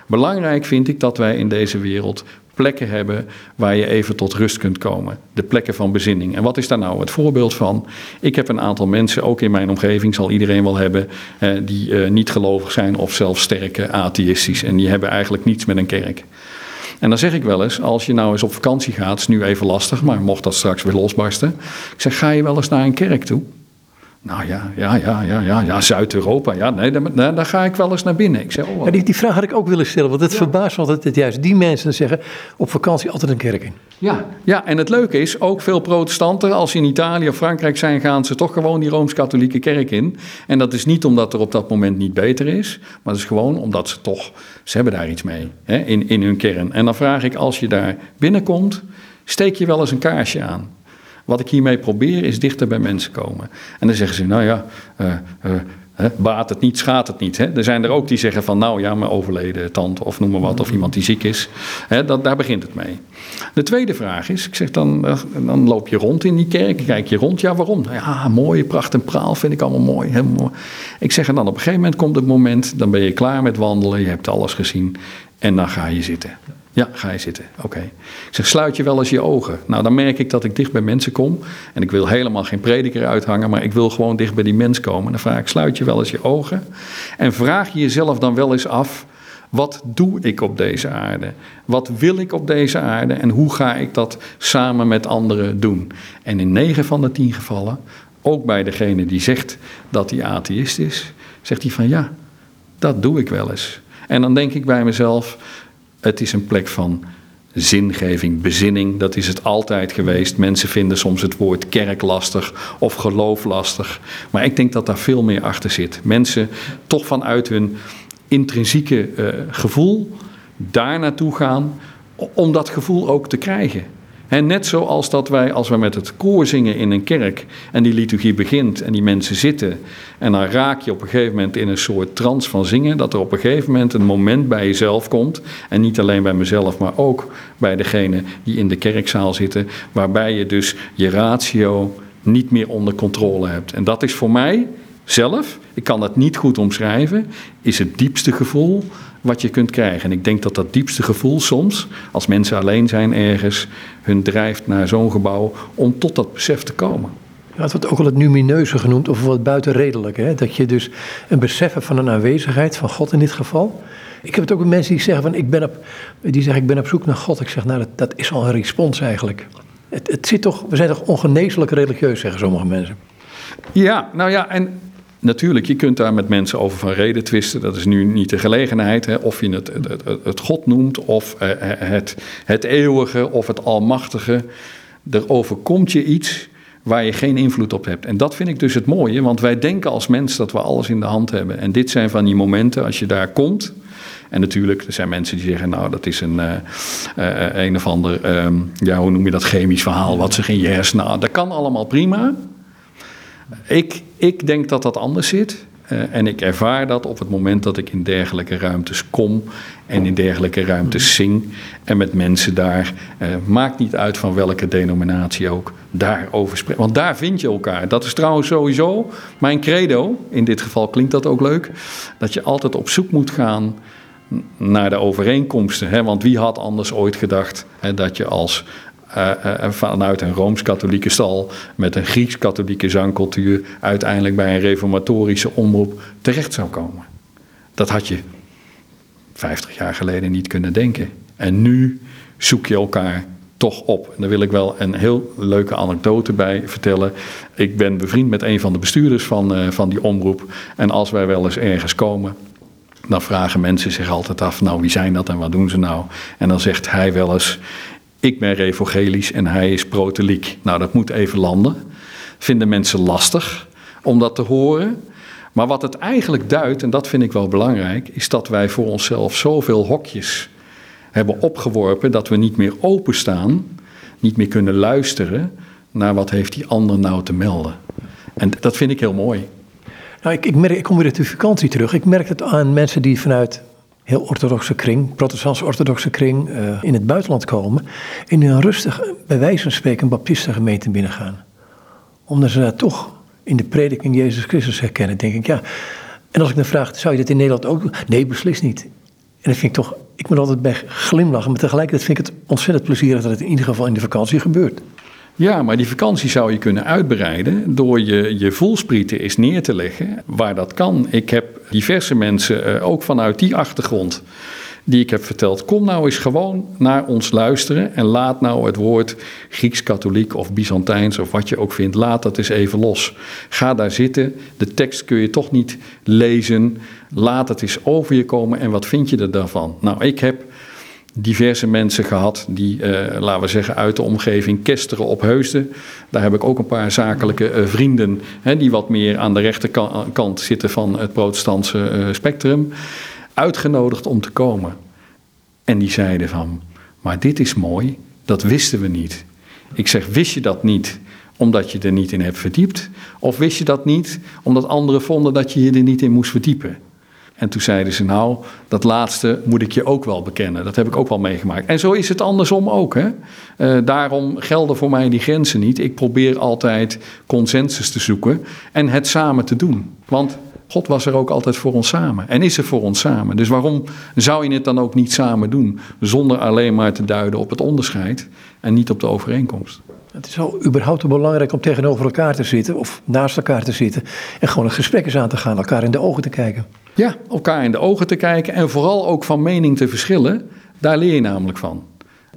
Belangrijk vind ik dat wij in deze wereld plekken hebben waar je even tot rust kunt komen. De plekken van bezinning. En wat is daar nou het voorbeeld van? Ik heb een aantal mensen, ook in mijn omgeving, zal iedereen wel hebben, eh, die eh, niet gelovig zijn of zelfs sterke atheïstisch. En die hebben eigenlijk niets met een kerk. En dan zeg ik wel eens, als je nou eens op vakantie gaat, is nu even lastig, maar mocht dat straks weer losbarsten. Ik zeg, ga je wel eens naar een kerk toe? Nou ja, ja, ja, ja, ja, ja Zuid-Europa. Ja, nee, daar, daar, ga ik wel eens naar binnen. Ik zeg, oh, die, die, vraag had ik ook willen stellen, want het verbaast me altijd dat juist die mensen zeggen op vakantie altijd een kerk in. Ja, ja, en het leuke is, ook veel protestanten, als ze in Italië of Frankrijk zijn, gaan ze toch gewoon die Rooms-Katholieke kerk in. En dat is niet omdat er op dat moment niet beter is, maar het is gewoon omdat ze toch, ze hebben daar iets mee hè, in, in hun kern. En dan vraag ik, als je daar binnenkomt, steek je wel eens een kaarsje aan. Wat ik hiermee probeer is dichter bij mensen komen. En dan zeggen ze, nou ja, uh, uh, baat het niet, schaadt het niet. Hè? Er zijn er ook die zeggen van, nou ja, mijn overleden tante of noem maar wat, of iemand die ziek is. Dat, daar begint het mee. De tweede vraag is, ik zeg dan, eh, dan loop je rond in die kerk, kijk je rond, ja waarom? Ja, mooie pracht en praal vind ik allemaal mooi, mooi. Ik zeg en dan op een gegeven moment komt het moment, dan ben je klaar met wandelen, je hebt alles gezien en dan ga je zitten. Ja, ga je zitten. Oké. Ik zeg, sluit je wel eens je ogen. Nou, dan merk ik dat ik dicht bij mensen kom. En ik wil helemaal geen prediker uithangen, maar ik wil gewoon dicht bij die mens komen. Dan vraag ik, sluit je wel eens je ogen. En vraag je jezelf dan wel eens af, wat doe ik op deze aarde? Wat wil ik op deze aarde? En hoe ga ik dat samen met anderen doen? En in negen van de tien gevallen, ook bij degene die zegt dat hij atheïst is, zegt hij van ja, dat doe ik wel eens. En dan denk ik bij mezelf, het is een plek van zingeving, bezinning. Dat is het altijd geweest. Mensen vinden soms het woord kerk lastig of geloof lastig. Maar ik denk dat daar veel meer achter zit. Mensen toch vanuit hun intrinsieke uh, gevoel daar naartoe gaan om dat gevoel ook te krijgen. En net zoals dat wij, als we met het koor zingen in een kerk en die liturgie begint en die mensen zitten en dan raak je op een gegeven moment in een soort trance van zingen, dat er op een gegeven moment een moment bij jezelf komt en niet alleen bij mezelf, maar ook bij degene die in de kerkzaal zitten, waarbij je dus je ratio niet meer onder controle hebt. En dat is voor mij zelf, ik kan het niet goed omschrijven, is het diepste gevoel wat je kunt krijgen. En ik denk dat dat diepste gevoel soms, als mensen alleen zijn ergens, hun drijft naar zo'n gebouw om tot dat besef te komen. Ja, het wordt ook wel het numineuze genoemd, of wat buitenredelijk. Hè? Dat je dus een besef hebt van een aanwezigheid, van God in dit geval. Ik heb het ook met mensen die zeggen van ik ben op, die zeggen ik ben op zoek naar God. Ik zeg nou dat, dat is al een respons eigenlijk. Het, het zit toch, we zijn toch ongeneeslijk religieus, zeggen sommige mensen. Ja, nou ja, en Natuurlijk, je kunt daar met mensen over van reden twisten. Dat is nu niet de gelegenheid. Hè, of je het, het, God noemt, of eh, het, het eeuwige, of het almachtige. Er overkomt je iets waar je geen invloed op hebt. En dat vind ik dus het mooie, want wij denken als mens dat we alles in de hand hebben. En dit zijn van die momenten, als je daar komt. En natuurlijk, er zijn mensen die zeggen, nou, dat is een, uh, een of ander, ehm, ja, hoe noem je dat, chemisch verhaal, wat zich in je hersenen. Nou, dat kan allemaal prima. Ik, ik denk dat dat anders zit. Uh, en ik ervaar dat op het moment dat ik in dergelijke ruimtes kom en in dergelijke ruimtes zing en met mensen daar, uh, maakt niet uit van welke denominatie ook, daarover spreken. Want daar vind je elkaar. Dat is trouwens sowieso mijn credo, in dit geval klinkt dat ook leuk, dat je altijd op zoek moet gaan naar de overeenkomsten. Hè? Want wie had anders ooit gedacht hè, dat je als uh, vanuit een rooms-katholieke stal met een Grieks-katholieke zangcultuur uiteindelijk bij een reformatorische omroep terecht zou komen. Dat had je 50 jaar geleden niet kunnen denken. En nu zoek je elkaar toch op. En daar wil ik wel een heel leuke anekdote bij vertellen. Ik ben bevriend met een van de bestuurders van, uh, van die omroep. En als wij wel eens ergens komen, dan vragen mensen zich altijd af: nou, wie zijn dat en wat doen ze nou? En dan zegt hij wel eens: ik ben revogelisch en hij is proteliek. Nou, dat moet even landen. Vinden mensen lastig om dat te horen. Maar wat het eigenlijk duidt, en dat vind ik wel belangrijk, is dat wij voor onszelf zoveel hokjes hebben opgeworpen dat we niet meer openstaan, niet meer kunnen luisteren naar wat heeft die ander nou te melden. En dat vind ik heel mooi. Nou, ik, ik, merk, ik kom weer uit de vakantie terug. Ik merk het aan mensen die vanuit heel orthodoxe kring, protestantse orthodoxe kring, uh, in het buitenland komen. En nu rustig, bij wijze van spreken, een baptistengemeente binnengaan. Omdat ze daar toch in de prediking Jezus Christus herkennen, denk ik, ja. En als ik dan vraag, zou je dat in Nederland ook doen? Nee, beslist niet. En dat vind ik toch, ik moet altijd bij glimlachen, maar tegelijkertijd vind ik het ontzettend plezierig dat het in ieder geval in de vakantie gebeurt. Ja, maar die vakantie zou je kunnen uitbreiden door je, je voelsprieten eens neer te leggen waar dat kan. Ik heb diverse mensen, eh, ook vanuit die achtergrond, die ik heb verteld. Kom nou eens gewoon naar ons luisteren en laat nou het woord Grieks-katholiek of Byzantijns of wat je ook vindt, laat dat eens even los. Ga daar zitten, de tekst kun je toch niet lezen. Laat het eens over je komen en wat vind je er daarvan? Nou, ik heb diverse mensen gehad die, uh, laten we zeggen, uit de omgeving Kesteren op Heusden. Daar heb ik ook een paar zakelijke uh, vrienden hè, die wat meer aan de rechterkant zitten van het protestantse uh, spectrum. Uitgenodigd om te komen. En die zeiden van, maar dit is mooi, dat wisten we niet. Ik zeg, wist je dat niet omdat je er niet in hebt verdiept? Of wist je dat niet omdat anderen vonden dat je je er niet in moest verdiepen? En toen zeiden ze, nou, dat laatste moet ik je ook wel bekennen. Dat heb ik ook wel meegemaakt. En zo is het andersom ook. Hè? Uh, daarom gelden voor mij die grenzen niet. Ik probeer altijd consensus te zoeken en het samen te doen. Want God was er ook altijd voor ons samen en is er voor ons samen. Dus waarom zou je het dan ook niet samen doen? Zonder alleen maar te duiden op het onderscheid en niet op de overeenkomst. Het is al überhaupt belangrijk om tegenover elkaar te zitten of naast elkaar te zitten en gewoon een gesprek eens aan te gaan, elkaar in de ogen te kijken. Ja, elkaar in de ogen te kijken en vooral ook van mening te verschillen. Daar leer je namelijk van.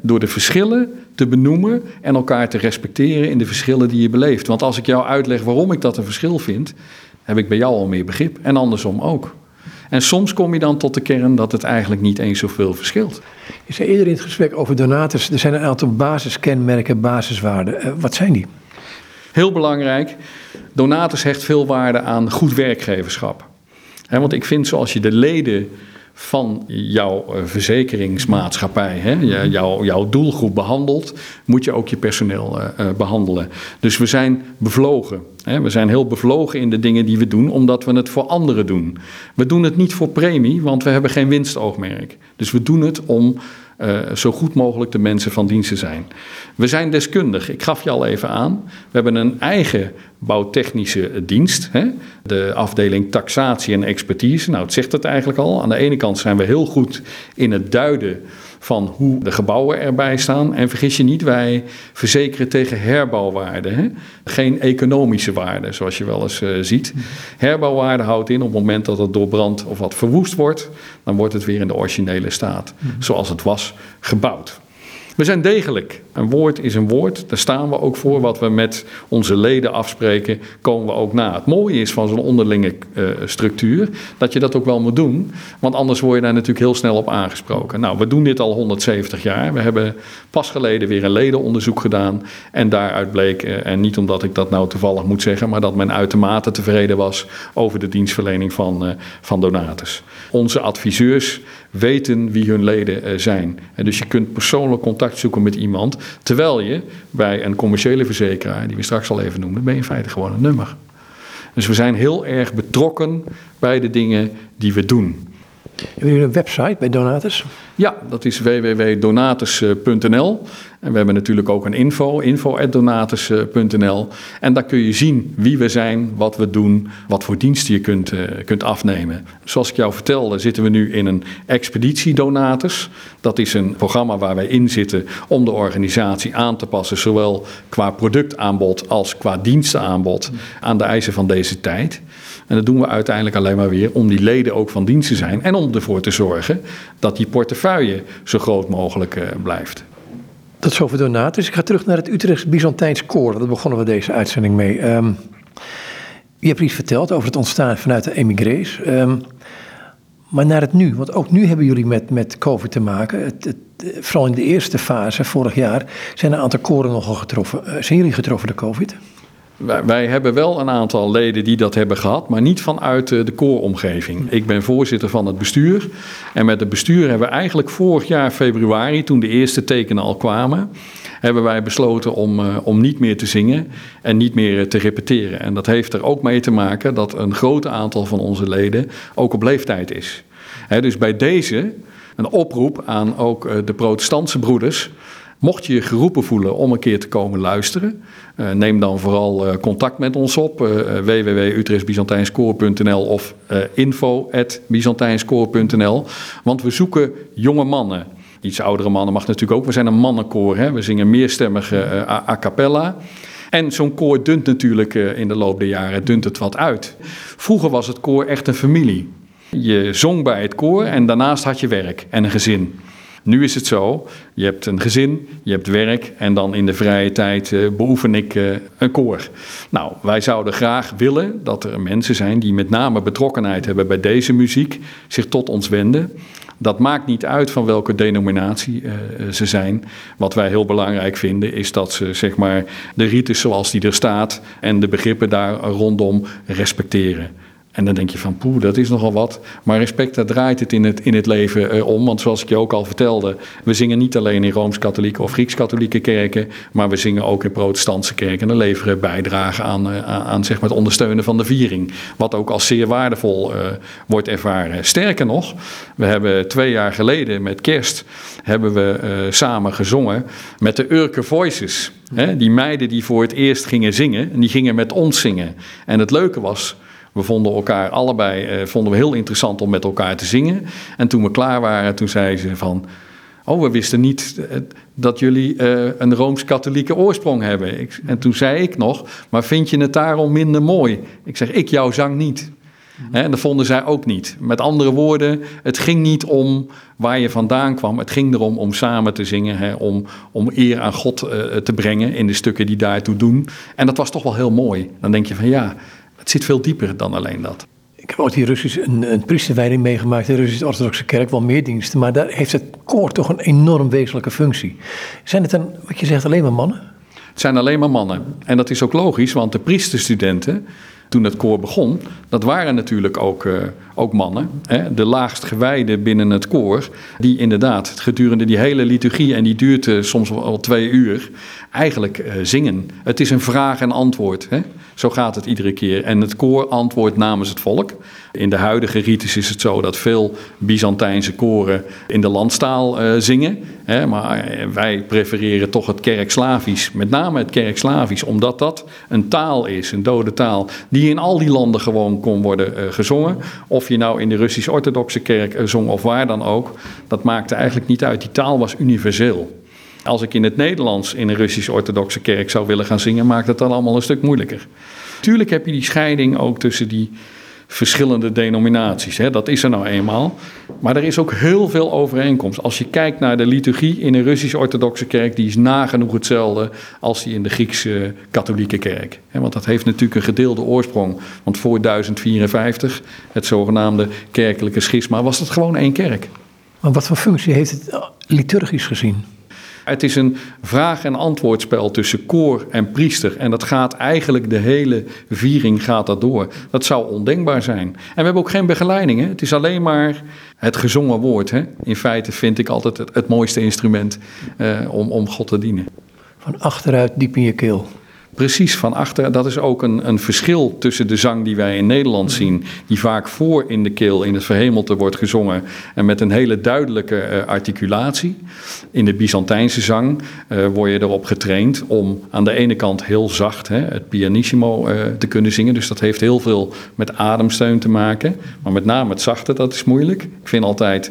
Door de verschillen te benoemen en elkaar te respecteren in de verschillen die je beleeft. Want als ik jou uitleg waarom ik dat een verschil vind, heb ik bij jou al meer begrip en andersom ook. En soms kom je dan tot de kern dat het eigenlijk niet eens zoveel verschilt. Je zei eerder in het gesprek over donators, er zijn een aantal basiskenmerken, basiswaarden. Uh, wat zijn die? Heel belangrijk, donators hecht veel waarde aan goed werkgeverschap want ik vind zoals je de leden van jouw eh, verzekeringsmaatschappij, hè, jouw, jouw doelgroep behandelt, moet je ook je personeel uh, behandelen. Dus we zijn bevlogen. Hè, we zijn heel bevlogen in de dingen die we doen, omdat we het voor anderen doen. We doen het niet voor premie, want we hebben geen winstoogmerk. Dus we doen het om uh, zo goed mogelijk de mensen van dienst te zijn. We zijn deskundig. Ik gaf je al even aan. We hebben een eigen bouwtechnische dienst. Hè? De afdeling taxatie en expertise. Nou, het zegt het eigenlijk al. Aan de ene kant zijn we heel goed in het duiden van hoe de gebouwen erbij staan. En vergis je niet, wij verzekeren tegen herbouwwaarde. Hè? Geen economische waarde, zoals je wel eens uh, ziet. Herbouwwaarde houdt in op het moment dat het door brand of wat verwoest wordt, dan wordt het weer in de originele staat, zoals het was gebouwd. We zijn degelijk. Een woord is een woord. Daar staan we ook voor. Wat we met onze leden afspreken, komen we ook na. Het mooie is van zo'n onderlinge uh, structuur dat je dat ook wel moet doen. Want anders word je daar natuurlijk heel snel op aangesproken. Nou, we doen dit al 170 jaar. We hebben pas geleden weer een ledenonderzoek gedaan. En daaruit bleek, uh, en niet omdat ik dat nou toevallig moet zeggen, maar dat men uitermate tevreden was over de dienstverlening van, uh, van donators. Onze adviseurs weten wie hun leden zijn. En dus je kunt persoonlijk contact zoeken met iemand. Terwijl je bij een commerciële verzekeraar, die we straks al even noemden, ben je in feite gewoon een nummer. Dus we zijn heel erg betrokken bij de dingen die we doen. Hebben jullie een website bij Donatus? Ja, dat is www.donatus.nl. En we hebben natuurlijk ook een info, info.donatus.nl. En daar kun je zien wie we zijn, wat we doen, wat voor diensten je kunt, uh, kunt afnemen. Zoals ik jou vertelde, zitten we nu in een expeditie Donatus. Dat is een programma waar wij in zitten om de organisatie aan te passen, zowel qua productaanbod als qua dienstenaanbod aan de eisen van deze tijd. En dat doen we uiteindelijk alleen maar weer om die leden ook van dienst te zijn en om ervoor te zorgen dat die portefeuille zo groot mogelijk uh, blijft. Tot zover donatus. Ik ga terug naar het Utrechts Byzantijns koor. Daar begonnen we deze uitzending mee. Um, je hebt iets verteld over het ontstaan vanuit de emigrees. Um, maar naar het nu, want ook nu hebben jullie met, met COVID te maken. Het, vooral in de eerste fase, vorig jaar, zijn een aantal koren nogal getroffen. Uh, zijn jullie getroffen door COVID? Wij, hebben wel een aantal leden die dat hebben gehad, maar niet vanuit de kooromgeving. Ik ben voorzitter van het bestuur. En met het bestuur hebben we eigenlijk vorig jaar februari, toen de eerste tekenen al kwamen, hebben wij besloten om, uh, om niet meer te zingen en niet meer te repeteren. En dat heeft er ook mee te maken dat een groot aantal van onze leden ook op leeftijd is. dus bij deze een oproep aan ook de protestantse broeders Mocht je je geroepen voelen om een keer te komen luisteren, uh, neem dan vooral uh, contact met ons op. Uh, www.utrechtsbyzantijnskoor.nl of info.byzantijnskoor.nl. Want we zoeken jonge mannen. Iets oudere mannen mag natuurlijk ook. We zijn een mannenkoor. Hè? We zingen meerstemmige a cappella. En zo'n koor dunt natuurlijk in de loop der jaren dunt het wat uit. Vroeger was het koor echt een familie. Je zong bij het koor en daarnaast had je werk en een gezin. Nu is het zo, je hebt een gezin, je hebt werk en dan in de vrije tijd uh, beoefen ik uh, een koor. Nou, wij zouden graag willen dat er mensen zijn die met name betrokkenheid hebben bij deze muziek, zich tot ons wenden. Dat maakt niet uit van welke denominatie uh, ze zijn. Wat wij heel belangrijk vinden is dat ze zeg maar, de rites zoals die er staat en de begrippen daar rondom respecteren. En dan denk je van, poeh, dat is nogal wat. Maar respect, daar draait het in het, in het leven uh, om. Want zoals ik je ook al vertelde, we zingen niet alleen in Rooms-Katholieke of Grieks-Katholieke kerken, maar we zingen ook in protestantse kerken en leveren bijdrage aan, uh, aan zeg maar het ondersteunen van de viering. Wat ook als zeer waardevol uh, wordt ervaren. Sterker nog, we hebben twee jaar geleden met kerst hebben we samen gezongen met de Urke Voices. Hè, die meiden die voor het eerst gingen zingen, en die gingen met ons zingen. En het leuke was, we vonden elkaar allebei eh, vonden we heel interessant om met elkaar te zingen. En toen we klaar waren, toen zei ze van... Oh, we wisten niet eh, dat jullie uh, een rooms-katholieke oorsprong hebben. En toen zei ik nog, maar vind je het daarom minder mooi? Ik zeg, ik jouw zang niet. en dat vonden zij ook niet. Met andere woorden, het ging niet om waar je vandaan kwam. Het ging erom om samen te zingen, om, om eer aan God te brengen in de stukken die daartoe doen. En dat was toch wel heel mooi. Dan denk je van ja, het zit veel dieper dan alleen dat. Ik heb ook die Russisch, een, een priesterwijding meegemaakt, de Russisch-Orthodoxe Kerk, wel meer diensten. Maar daar heeft het koor toch een enorm wezenlijke functie. Zijn het dan, wat je zegt, alleen maar mannen? Het zijn alleen maar mannen. En dat is ook logisch, want de priesterstudenten, toen het koor begon, dat waren natuurlijk ook, uh, ook mannen. Hè? De laagst gewijden binnen het koor, die inderdaad gedurende die hele liturgie, en die duurt uh, soms wel twee uur, eigenlijk uh, zingen. Het is een vraag en antwoord. Hè? Zo gaat het iedere keer. En het koor antwoordt namens het volk. In de huidige rites is het zo dat veel Byzantijnse koren in de landstaal zingen. Hè, maar wij prefereren toch het kerkslavisch, met name het kerkslavisch, omdat dat een taal is, een dode taal, die in al die landen gewoon kon worden uh, gezongen. Of je nou in de Russisch-Orthodoxe kerk uh, zong of waar dan ook, dat maakte eigenlijk niet uit. Die taal was universeel. Als ik in het Nederlands in een Russisch-Orthodoxe kerk zou willen gaan zingen, maakt het dan allemaal een stuk moeilijker. Tuurlijk heb je die scheiding ook tussen die verschillende denominaties. Hè? Dat is er nou eenmaal. Maar er is ook heel veel overeenkomst. Als je kijkt naar de liturgie in een Russisch-Orthodoxe kerk, die is nagenoeg hetzelfde als die in de Griekse katholieke kerk. Want dat heeft natuurlijk een gedeelde oorsprong. Want voor 1054, het zogenaamde kerkelijke schisma, was het gewoon één kerk. Maar wat voor functie heeft het liturgisch gezien? Het is een vraag- en antwoordspel tussen koor en priester. En dat gaat eigenlijk de hele viering gaat dat door. Dat zou ondenkbaar zijn. En we hebben ook geen begeleiding. Hè? Het is alleen maar het gezongen woord. Hè? In feite vind ik altijd het, mooiste instrument eh, om, om God te dienen. Van achteruit diep in je keel precies van achter. Dat is ook een, een verschil tussen de zang die wij in Nederland zien, die vaak voor in de keel, in het verhemelte wordt gezongen en met een hele duidelijke uh, articulatie. In de Byzantijnse zang uh, word je erop getraind om aan de ene kant heel zacht hè, het pianissimo uh, te kunnen zingen. Dus dat heeft heel veel met ademsteun te maken. Maar met name het zachte, dat is moeilijk. Ik vind altijd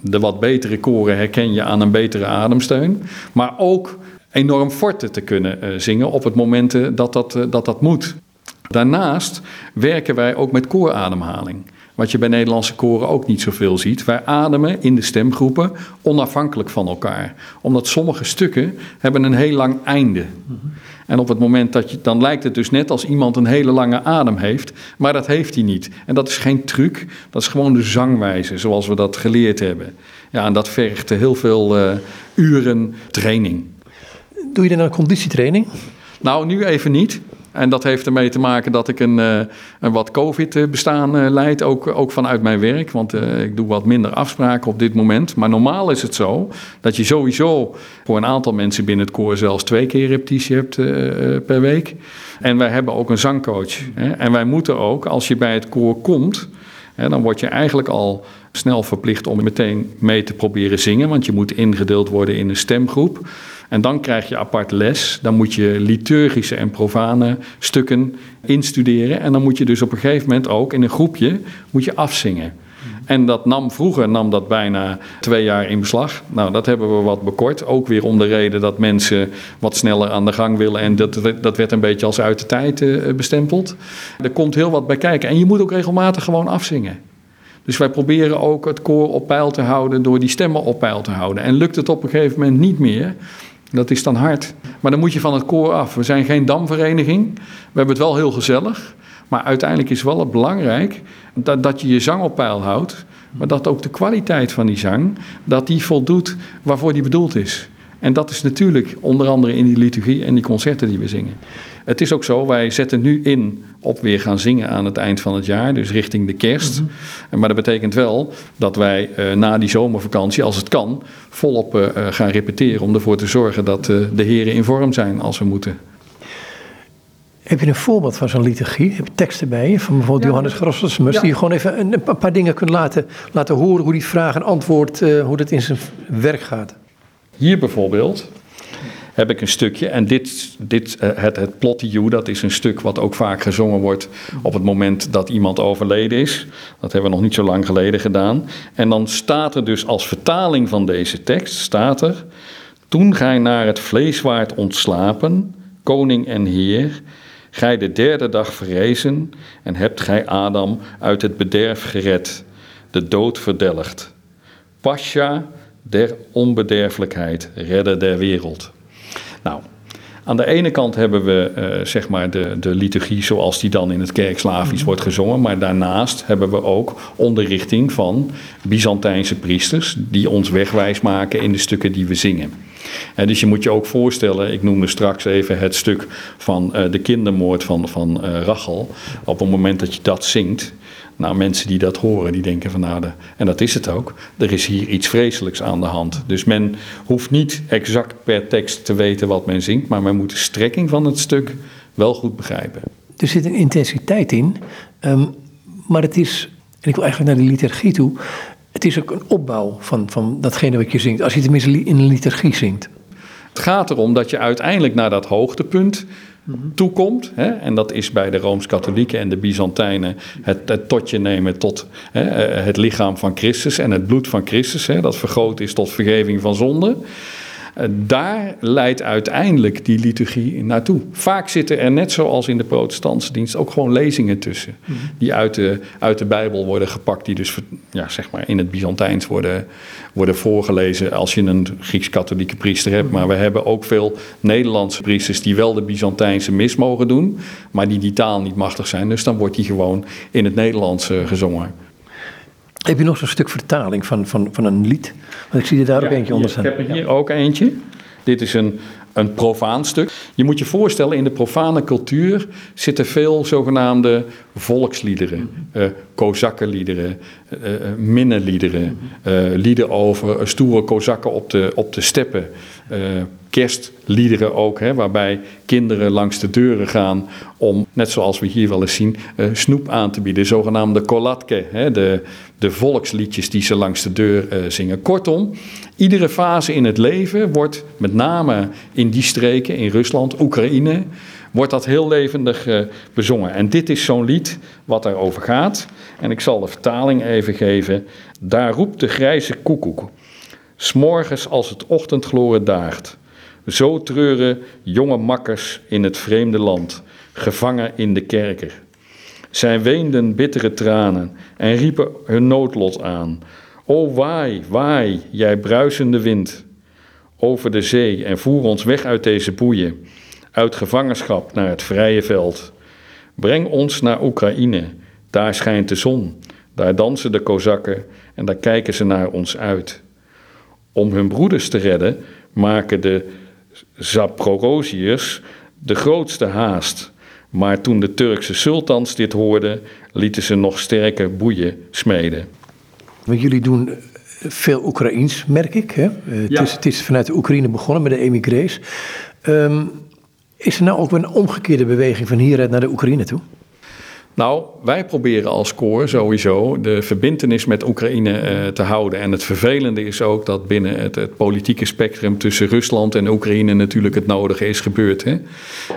de wat betere koren herken je aan een betere ademsteun. Maar ook enorm forte te kunnen uh, zingen op het moment dat, dat, uh, dat dat moet. Daarnaast werken wij ook met koorademhaling. Wat je bij Nederlandse koren ook niet zoveel ziet. Wij ademen in de stemgroepen onafhankelijk van elkaar. Omdat sommige stukken hebben een heel lang einde. En op het moment dat je, dan lijkt het dus net als iemand een hele lange adem heeft, maar dat heeft hij niet. En dat is geen truc, dat is gewoon de zangwijze zoals we dat geleerd hebben. Ja, en dat vergt heel veel uh, uren training. Doe je dan een conditietraining? Nou, nu even niet. En dat heeft ermee te maken dat ik een, uh, een wat COVID-bestaan uh, leid, ook, ook vanuit mijn werk. Want uh, ik doe wat minder afspraken op dit moment. Maar normaal is het zo dat je sowieso voor een aantal mensen binnen het koor zelfs twee keer repetitie hebt per week. En wij hebben ook een zangcoach. Hè? En wij moeten ook, als je bij het koor komt, hè, dan word je eigenlijk al snel verplicht om meteen mee te proberen zingen. Want je moet ingedeeld worden in een stemgroep. En dan krijg je apart les. Dan moet je liturgische en profane stukken instuderen. En dan moet je dus op een gegeven moment ook in een groepje moet je afzingen. En dat nam vroeger nam dat bijna twee jaar in beslag. Nou, dat hebben we wat bekort. Ook weer om de reden dat mensen wat sneller aan de gang willen. En dat, dat werd een beetje als uit de tijd uh, bestempeld. Er komt heel wat bij kijken. En je moet ook regelmatig gewoon afzingen. Dus wij proberen ook het koor op peil te houden door die stemmen op peil te houden. En lukt het op een gegeven moment niet meer, dat is dan hard. Maar dan moet je van het koor af. We zijn geen damvereniging. We hebben het wel heel gezellig. Maar uiteindelijk is wel het belangrijk dat, dat je je zang op peil houdt. Maar dat ook de kwaliteit van die zang, dat die voldoet waarvoor die bedoeld is. En dat is natuurlijk onder andere in die liturgie en die concerten die we zingen. Het is ook zo, wij zetten nu in op weer gaan zingen aan het eind van het jaar, dus richting de kerst. Mhm. Maar dat betekent wel dat wij uh, na die zomervakantie, als het kan, volop uh, gaan repeteren om ervoor te zorgen dat uh, de heren in vorm zijn als we moeten. Heb je een voorbeeld van zo'n liturgie? Heb je teksten bij je van bijvoorbeeld ja. Johannes Grosselmus, ja. die je gewoon even een, een, paar dingen kunt laten, laten horen hoe die vraag en antwoord, hoe dat in zijn werk gaat? Hier bijvoorbeeld heb ik een stukje. En dit, dit uh, het, het You, dat is een stuk wat ook vaak gezongen wordt op het moment dat iemand overleden is. Dat hebben we nog niet zo lang geleden gedaan. En dan staat er dus als vertaling van deze tekst, staat er... Toen gij naar het vlees waart ontslapen, koning en heer... Gij de derde dag verrezen en hebt gij Adam uit het bederf gered, de dood verdelgd. Pascha der onbederfelijkheid, redder der wereld. Nou, aan de ene kant hebben we uh, zeg maar de, de liturgie zoals die dan in het kerkslavisch mhm. wordt gezongen. Maar daarnaast hebben we ook onderrichting van Byzantijnse priesters die ons wegwijs maken in de stukken die we zingen. En dus je moet je ook voorstellen, ik noemde straks even het stuk van uh, de kindermoord van, van uh, Rachel. Op het moment dat je dat zingt, nou, mensen die dat horen, die denken van nou, de, en dat is het ook, er is hier iets vreselijks aan de hand. Dus men hoeft niet exact per tekst te weten wat men zingt, maar men moet de strekking van het stuk wel goed begrijpen. Er zit een intensiteit in, um, maar het is, en ik wil eigenlijk naar de liturgie toe, het is ook een opbouw van, van datgene wat je zingt, als je tenminste in een liturgie zingt. Het gaat erom dat je uiteindelijk naar dat hoogtepunt toekomt. Hè, en dat is bij de Rooms-Katholieken en de Byzantijnen het, het totje nemen tot hè, eh, het lichaam van Christus en het bloed van Christus. Hè, dat vergroot is tot vergeving van zonde. Eh, daar leidt uiteindelijk die liturgie naartoe. Vaak zitten er, net zoals in de protestantse dienst, ook gewoon lezingen tussen. Mhm. Die uit de, uit de Bijbel worden gepakt, die dus ja, zeg maar in het Byzantijns worden, worden voorgelezen als je een Grieks-katholieke priester hebt. Maar we hebben ook veel Nederlandse priesters die wel de Byzantijnse mis mogen doen, maar die die taal niet machtig zijn. Dus dan wordt die gewoon in het Nederlands uh, gezongen. Heb je nog zo'n stuk vertaling van, van, van een lied? Want ik zie er daar ook eentje onder staan. Ik heb er hier ook eentje. Dit is een, een profaan stuk. Je moet je voorstellen, in de profane cultuur zitten veel zogenaamde volksliederen. Uh, kozakkenliederen, uh, minnenliederen, uh, lieden over stoere kozakken op de, op de steppen kerstliederen ook, hè, waarbij kinderen langs de deuren gaan om, net zoals we hier wel eens zien, uh, snoep aan te bieden. Zogenaamde kolatke, hè, de, de volksliedjes die ze langs de deur uh, zingen. Kortom, iedere fase in het leven wordt met name in die streken, in Rusland, Oekraïne, wordt dat heel levendig uh, bezongen. En dit is zo'n lied wat daarover gaat. En ik zal de vertaling even geven. Daar roept de grijze koekoek. S'morgens als het ochtendgloren daagt. Zo treuren jonge makkers in het vreemde land, gevangen in de kerker. Zij weenden bittere tranen en riepen hun noodlot aan. O waai, waai, jij bruisende wind, over de zee en voer ons weg uit deze boeien, uit gevangenschap naar het vrije veld. Breng ons naar Oekraïne, daar schijnt de zon, daar dansen de kozakken en daar kijken ze naar ons uit. Om hun broeders te redden maken de Zaporozhiërs de grootste haast. Maar toen de Turkse sultans dit hoorden, lieten ze nog sterker boeien smeden. Want jullie doen veel Oekraïens, merk ik. Hè? Het, is, het, is, vanuit de Oekraïne begonnen met de emigrees. Um, is er nou ook een omgekeerde beweging van hieruit naar de Oekraïne toe? Nou, wij proberen als koor sowieso de verbindenis met Oekraïne uh, te houden. En het vervelende is ook dat binnen het, het, politieke spectrum tussen Rusland en Oekraïne natuurlijk het nodige is gebeurd. Hè?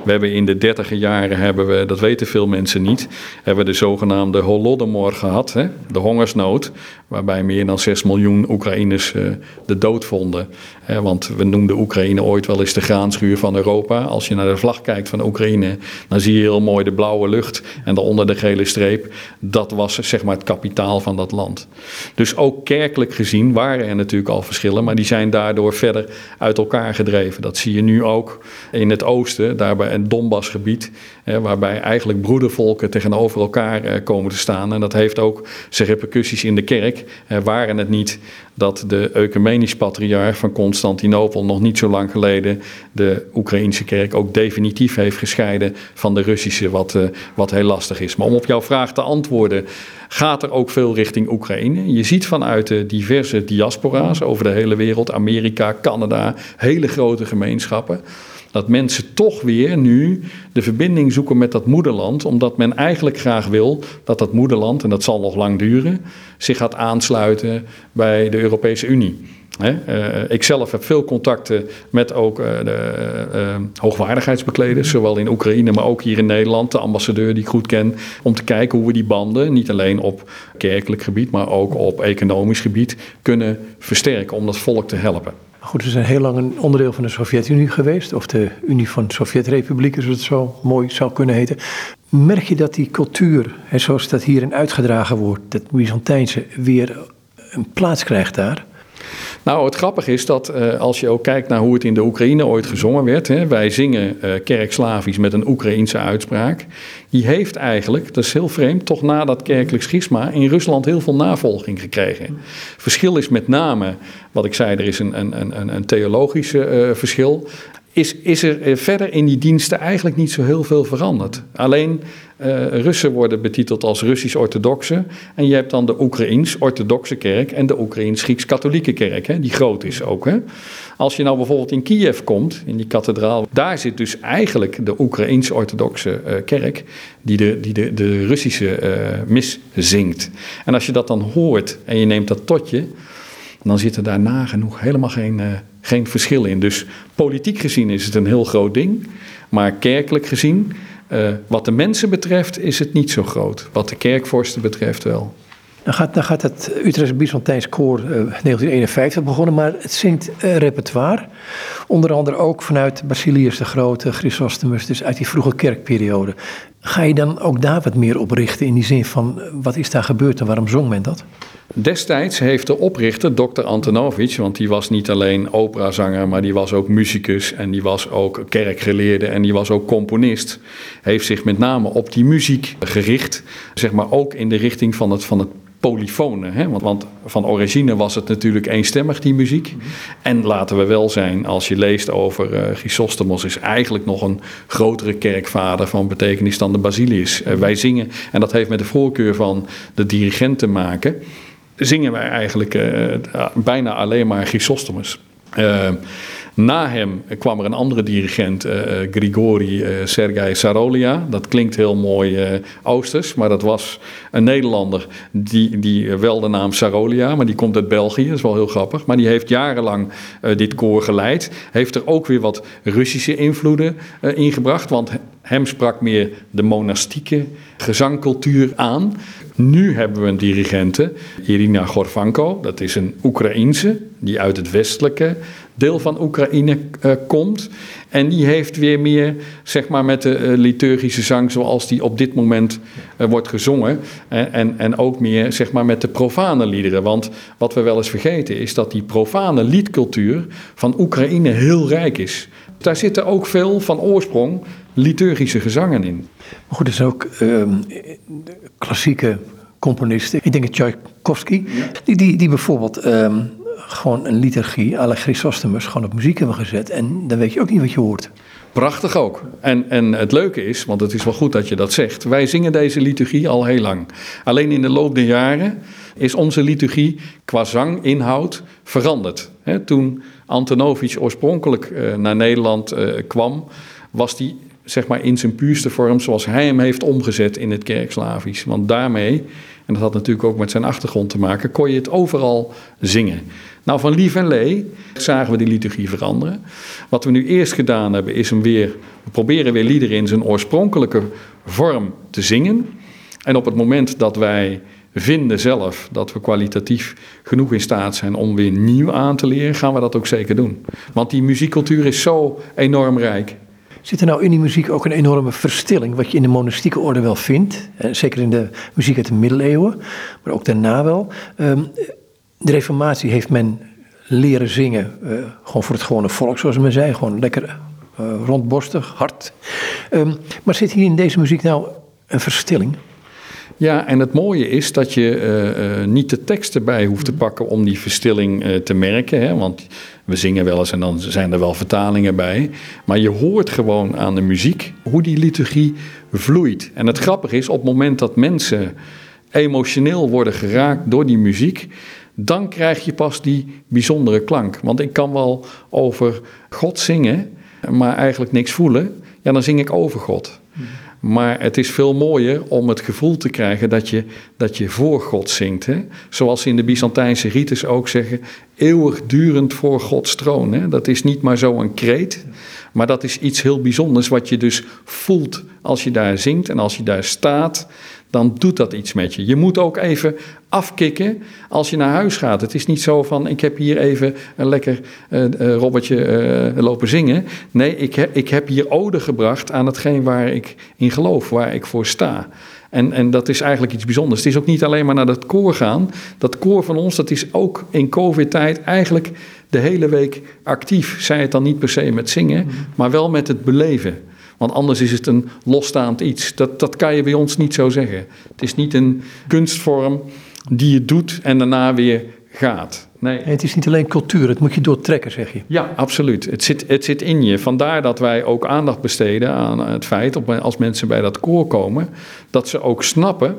We hebben in de dertiger jaren, hebben we, dat weten veel mensen niet, hebben we de zogenaamde Holodomor gehad, hè? de hongersnood, waarbij meer dan 6 miljoen Oekraïners uh, de dood vonden. Want we noemden Oekraïne ooit wel eens de graanschuur van Europa. Als je naar de vlag kijkt van Oekraïne, dan zie je heel mooi de blauwe lucht en daaronder de gele streep, dat was zeg maar het kapitaal van dat land. Dus ook kerkelijk gezien waren er natuurlijk al verschillen, maar die zijn daardoor verder uit elkaar gedreven. Dat zie je nu ook in het oosten, daar bij het Donbassgebied, waarbij eigenlijk broedervolken tegenover elkaar eh, komen te staan. En dat heeft ook zijn repercussies in de kerk. waren het niet dat de ecumenisch patriarch van Constantinopel nog niet zo lang geleden de Oekraïnse kerk ook definitief heeft gescheiden van de Russische, wat, uh, wat heel lastig is. Maar om op jouw vraag te antwoorden, gaat er ook veel richting Oekraïne. Je ziet vanuit de diverse diaspora's over de hele wereld, Amerika, Canada, hele grote gemeenschappen dat mensen toch weer nu de verbinding zoeken met dat moederland, omdat men eigenlijk graag wil dat dat moederland, en dat zal nog lang duren, zich gaat aansluiten bij de Europese Unie. He, uh, ik zelf heb veel contacten met ook uh, de uh, hoogwaardigheidsbekleders, zowel in Oekraïne, maar ook hier in Nederland, de ambassadeur die ik goed ken, om te kijken hoe we die banden, niet alleen op kerkelijk gebied, maar ook op economisch gebied, kunnen versterken om dat volk te helpen. Goed, we zijn heel lang een onderdeel van de Sovjet-Unie geweest, of de Unie van Sovjet-Republieken, zoals het zo mooi zou kunnen heten. Merk je dat die cultuur, en zoals dat hierin uitgedragen wordt, dat Byzantijnse, weer een plaats krijgt daar? Nou, het grappige is dat uh, als je ook kijkt naar hoe het in de Oekraïne ooit gezongen werd. Hè, wij zingen uh, kerkslavisch met een Oekraïense uitspraak. Die heeft eigenlijk, dat is heel vreemd, toch na dat kerkelijk schisma in Rusland heel veel navolging gekregen. Verschil is met name, wat ik zei, er is een, een, een, een theologisch uh, verschil is, is er eh, verder in die diensten eigenlijk niet zo heel veel veranderd. Alleen uh, Russen worden betiteld als Russisch-orthodoxe. En je hebt dan de Oekraïens-orthodoxe kerk en de Oekraïens-Grieks-katholieke kerk, hè, die groot is ook. Hè. Als je nou bijvoorbeeld in Kiev komt, in die kathedraal, daar zit dus eigenlijk de Oekraïens-orthodoxe uh, kerk, die de, die de, de Russische uh, mis zingt. En als je dat dan hoort en je neemt dat tot je, dan zit er daar nagenoeg helemaal geen geen verschil in. Dus politiek gezien is het een heel groot ding. Maar kerkelijk gezien, uh, wat de mensen betreft, is het niet zo groot. Wat de kerkvorsten betreft wel. Dan gaat, dan gaat het Utrecht Byzantijns Koor uh, 1951 begonnen, maar het zingt repertoire. Onder andere ook vanuit Basilius de Grote, Chrysostomus, dus uit die vroege kerkperiode. Ga je dan ook daar wat meer op richten in die zin van wat is daar gebeurd en waarom zong men dat? Destijds heeft de oprichter, Dr. Antonovic, want die was niet alleen operazanger, maar die was ook muzikus en die was ook kerkgeleerde en die was ook componist, heeft zich met name op die muziek gericht, zeg maar ook in de richting van het, van het polyfone. Hè? Want, want, van origine was het natuurlijk eenstemmig, die muziek. En laten we wel zijn, als je leest over uh, Chrysostomos, is eigenlijk nog een grotere kerkvader van betekenis dan de Basilius. Uh, wij zingen, en dat heeft met de voorkeur van de dirigent te maken zingen wij eigenlijk uh, bijna alleen maar Chrysostomus. Uh, na hem kwam er een andere dirigent, Grigori uh, Sergei Sarolia. Dat klinkt heel mooi uh, Oosters, maar dat was een Nederlander die, die wel de naam Sarolia, maar die komt uit België, dat is wel heel grappig. Maar die heeft jarenlang dit koor geleid. Heeft er ook weer wat Russische invloeden ingebracht, want hem sprak meer de monastieke gezangcultuur aan. Nu hebben we een dirigente, Irina Gorvanko. Dat is een Oekraïense die uit het westelijke deel van Oekraïne uh, komt. En die heeft weer meer, zeg maar, met de uh, liturgische zang zoals die op dit moment uh, wordt gezongen. en, en ook meer, zeg maar, met de profane liederen. Want wat we wel eens vergeten is dat die profane liedcultuur van Oekraïne heel rijk is. Daar zitten ook veel van oorsprong liturgische gezangen in. Maar goed, er zijn ook um, klassieke componisten. Ik denk aan Tchaikovsky, die, die, die bijvoorbeeld um, gewoon een liturgie la Chrysostomus gewoon op muziek hebben gezet. En dan weet je ook niet wat je hoort. Prachtig ook. En, en het leuke is, want het is wel goed dat je dat zegt, wij zingen deze liturgie al heel lang. Alleen in de loop der jaren is onze liturgie qua zanginhoud veranderd. toen Antonovic oorspronkelijk eh, naar Nederland eh, kwam, was die zeg maar in zijn puurste vorm zoals hij hem heeft omgezet in het kerkslavisch. Want daarmee, en dat had natuurlijk ook met zijn achtergrond te maken, kon je het overal zingen. Nou, van Lief en Lee zagen we die liturgie veranderen. Wat we nu eerst gedaan hebben, is hem weer, we proberen weer liederen in zijn oorspronkelijke vorm te zingen. En op het moment dat wij vinden zelf dat we kwalitatief genoeg in staat zijn om weer nieuw aan te leren, gaan we dat ook zeker doen. Want die muziekcultuur is zo enorm rijk. Zit er nou in die muziek ook een enorme verstilling, wat je in de monastieke orde wel vindt, zeker in de muziek uit de middeleeuwen, maar ook daarna wel. Ehm, de reformatie heeft men leren zingen, uh, gewoon voor het gewone volk, zoals men zei, gewoon lekker uh, rondborstig, hard. Um, maar zit hier in deze muziek nou een verstilling? Ja, en het mooie is dat je uh, uh, niet de tekst erbij hoeft te mm. pakken om die verstilling uh, te merken. Hè? Want we zingen wel eens en dan zijn er wel vertalingen bij. Maar je hoort gewoon aan de muziek hoe die liturgie vloeit. En het grappige is, op het moment dat mensen emotioneel worden geraakt door die muziek, dan krijg je pas die bijzondere klank. Want ik kan wel over God zingen, maar eigenlijk niks voelen. Ja, dan zing ik over God. Maar het is veel mooier om het gevoel te krijgen dat je, dat je voor God zingt. Hè? Zoals in de Byzantijnse rites ook zeggen, eeuwigdurend voor Gods troon. Hè? Dat is niet maar zo een kreet, maar dat is iets heel bijzonders wat je dus voelt als je daar zingt en als je daar staat dan doet dat iets met je. Je moet ook even afkicken als je naar huis gaat. Het is niet zo van, ik heb hier even een lekker uh, uh, robbertje uh, lopen zingen. Nee, ik, he, ik heb hier ode gebracht aan hetgeen waar ik in geloof, waar ik voor sta. En, en dat is eigenlijk iets bijzonders. Het is ook niet alleen maar naar dat koor gaan. Dat koor van ons, dat is ook in covid-tijd eigenlijk de hele week actief. Zij het dan niet per se met zingen, maar wel met het beleven. Want anders is het een losstaand iets. Dat, dat kan je bij ons niet zo zeggen. Het is niet een kunstvorm die je doet en daarna weer gaat. Nee. het is niet alleen cultuur, het moet je doortrekken, zeg je. Ja, absoluut. Het zit, het zit in je. Vandaar dat wij ook aandacht besteden aan het feit, als mensen bij dat koor komen, dat ze ook snappen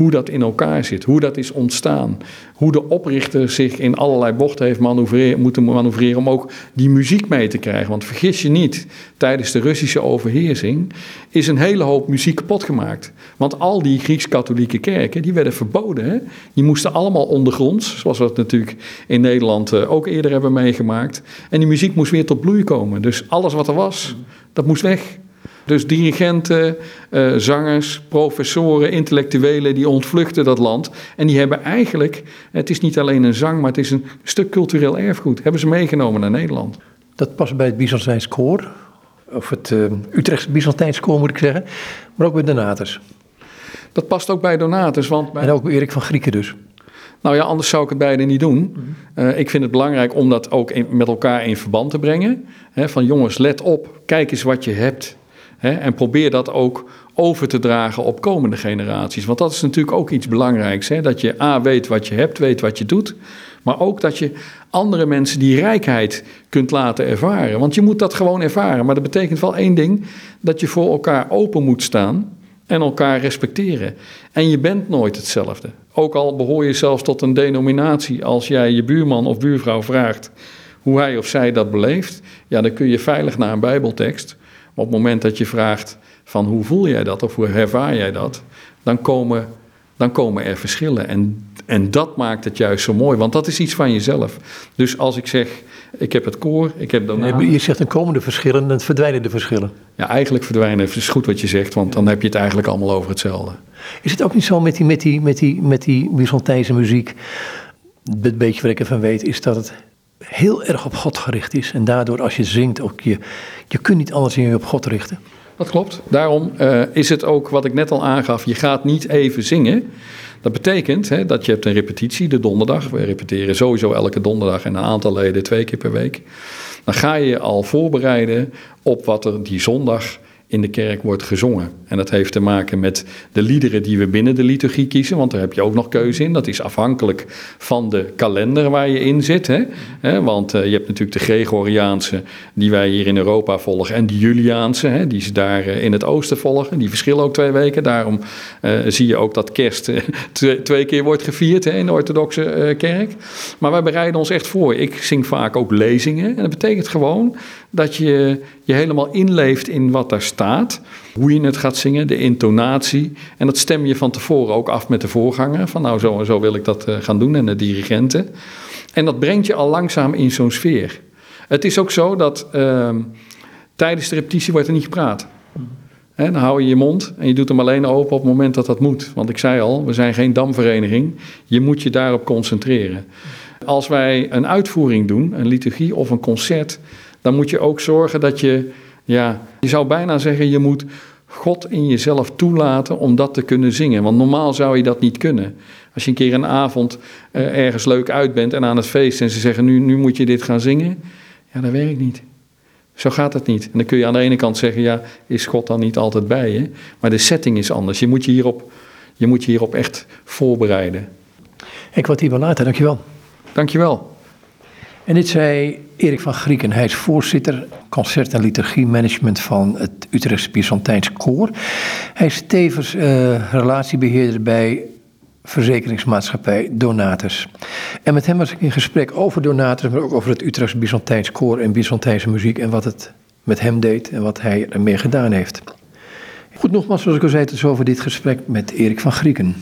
hoe dat in elkaar zit, hoe dat is ontstaan. Hoe de oprichter zich in allerlei bochten heeft manoeuvreren, moeten manoeuvreren om ook die muziek mee te krijgen. Want vergis je niet, tijdens de Russische overheersing is een hele hoop muziek kapot gemaakt. Want al die Grieks-katholieke kerken, die werden verboden. Die moesten allemaal ondergronds, zoals we het natuurlijk in Nederland eh, ook eerder hebben meegemaakt. En die muziek moest weer tot bloei komen. Dus alles wat er was, dat moest weg. Dus dirigenten, uh, zangers, professoren, intellectuelen, die ontvluchten dat land. En die hebben eigenlijk, het is niet alleen een zang, maar het is een stuk cultureel erfgoed. Hebben ze meegenomen naar Nederland. Dat past bij het Byzantijns koor, of het uh, Utrechtse Byzantijns koor moet ik zeggen, maar ook bij Donatus. Dat past ook bij Donatus. Want En ook bij Erik van Grieken dus. Nou ja, anders zou ik het beide niet doen. Uh, ik vind het belangrijk om dat ook in, met elkaar in verband te brengen. van jongens, let op, kijk eens wat je hebt. Hè, en probeer dat ook over te dragen op komende generaties. Want dat is natuurlijk ook iets belangrijks. Hè, dat je A weet wat je hebt, weet wat je doet. Maar ook dat je andere mensen die rijkheid kunt laten ervaren. Want je moet dat gewoon ervaren. Maar dat betekent wel één ding: dat je voor elkaar open moet staan en elkaar respecteren. En je bent nooit hetzelfde. Ook al behoor je zelfs tot een denominatie, als jij je buurman of buurvrouw vraagt hoe hij of zij dat beleeft, ja, dan kun je veilig naar een Bijbeltekst op het moment dat je vraagt van hoe voel jij dat of hoe ervaar jij dat, dan komen, dan komen er verschillen. En, en dat maakt het juist zo mooi, want dat is iets van jezelf. Dus als ik zeg, ik heb het koor, ik heb daarna... Nee, je zegt dan komen de verschillen, dan verdwijnen de verschillen. Ja, eigenlijk verdwijnen, het is goed wat je zegt, want dan heb je het eigenlijk allemaal over hetzelfde. Is het ook niet zo met die, met die, met die, met die Byzantijnse muziek, het beetje wat ik ervan weet, is dat het heel erg op God gericht is. En daardoor als je zingt, ook je, je kunt niet anders in je op God richten. Dat klopt. Daarom uh, is het ook wat ik net al aangaf. Je gaat niet even zingen. Dat betekent hè, dat je hebt een repetitie de donderdag. We repeteren sowieso elke donderdag en een aantal leden twee keer per week. Dan ga je je al voorbereiden op wat er die zondag in de kerk wordt gezongen. En dat heeft te maken met de liederen die we binnen de liturgie kiezen, want daar heb je ook nog keuze in. Dat is afhankelijk van de kalender waar je in zit. Hè? Want eh, je hebt natuurlijk de Gregoriaanse, die wij hier in Europa volgen, en de Juliaanse, hè, die ze daar eh, in het oosten volgen. Die verschillen ook twee weken. Daarom uh, zie je ook dat kerst twee, twee, keer wordt gevierd hè, in de orthodoxe kerk. Maar wij bereiden ons echt voor. Ik zing vaak ook lezingen. En dat betekent gewoon dat je je helemaal inleeft in wat daar staat. Hoe je het gaat zingen, de intonatie. En dat stem je van tevoren ook af met de voorganger. Van nou, zo en zo wil ik dat uh, gaan doen. En de dirigenten. En dat brengt je al langzaam in zo'n sfeer. Het is ook zo dat uh, tijdens de repetitie wordt er niet gepraat. Dan hou je je mond en je doet hem alleen open op het moment dat dat moet. Want ik zei al, we zijn geen damvereniging. Je moet je daarop concentreren. Als wij een uitvoering doen, een liturgie of een concert, dan moet je ook zorgen dat je, ja, je zou bijna zeggen, je moet God in jezelf toelaten om dat te kunnen zingen. Want normaal zou je dat niet kunnen. Als je een keer een avond uh, ergens leuk uit bent en aan het feest en ze zeggen nu, nu moet je dit gaan zingen, ja, dat werkt niet. Zo gaat het niet. En dan kun je aan de ene kant zeggen, ja, is God dan niet altijd bij je? Maar de setting is anders. Je moet je hierop, je moet je hierop echt voorbereiden. Ik wat hiervan later, dankjewel. Dankjewel. En dit zei Erik van Grieken. Hij is voorzitter concert- en liturgiemanagement van het Utrechtse Byzantijns Koor. Hij is tevens uh, relatiebeheerder bij verzekeringsmaatschappij Donatus. En met hem was ik in gesprek over Donatus, maar ook over het Utrechtse Byzantijns Koor en Byzantijnse muziek en wat het met hem deed en wat hij ermee gedaan heeft. Goed, nogmaals, zoals ik al zei, tot zover dit gesprek met Erik van Grieken.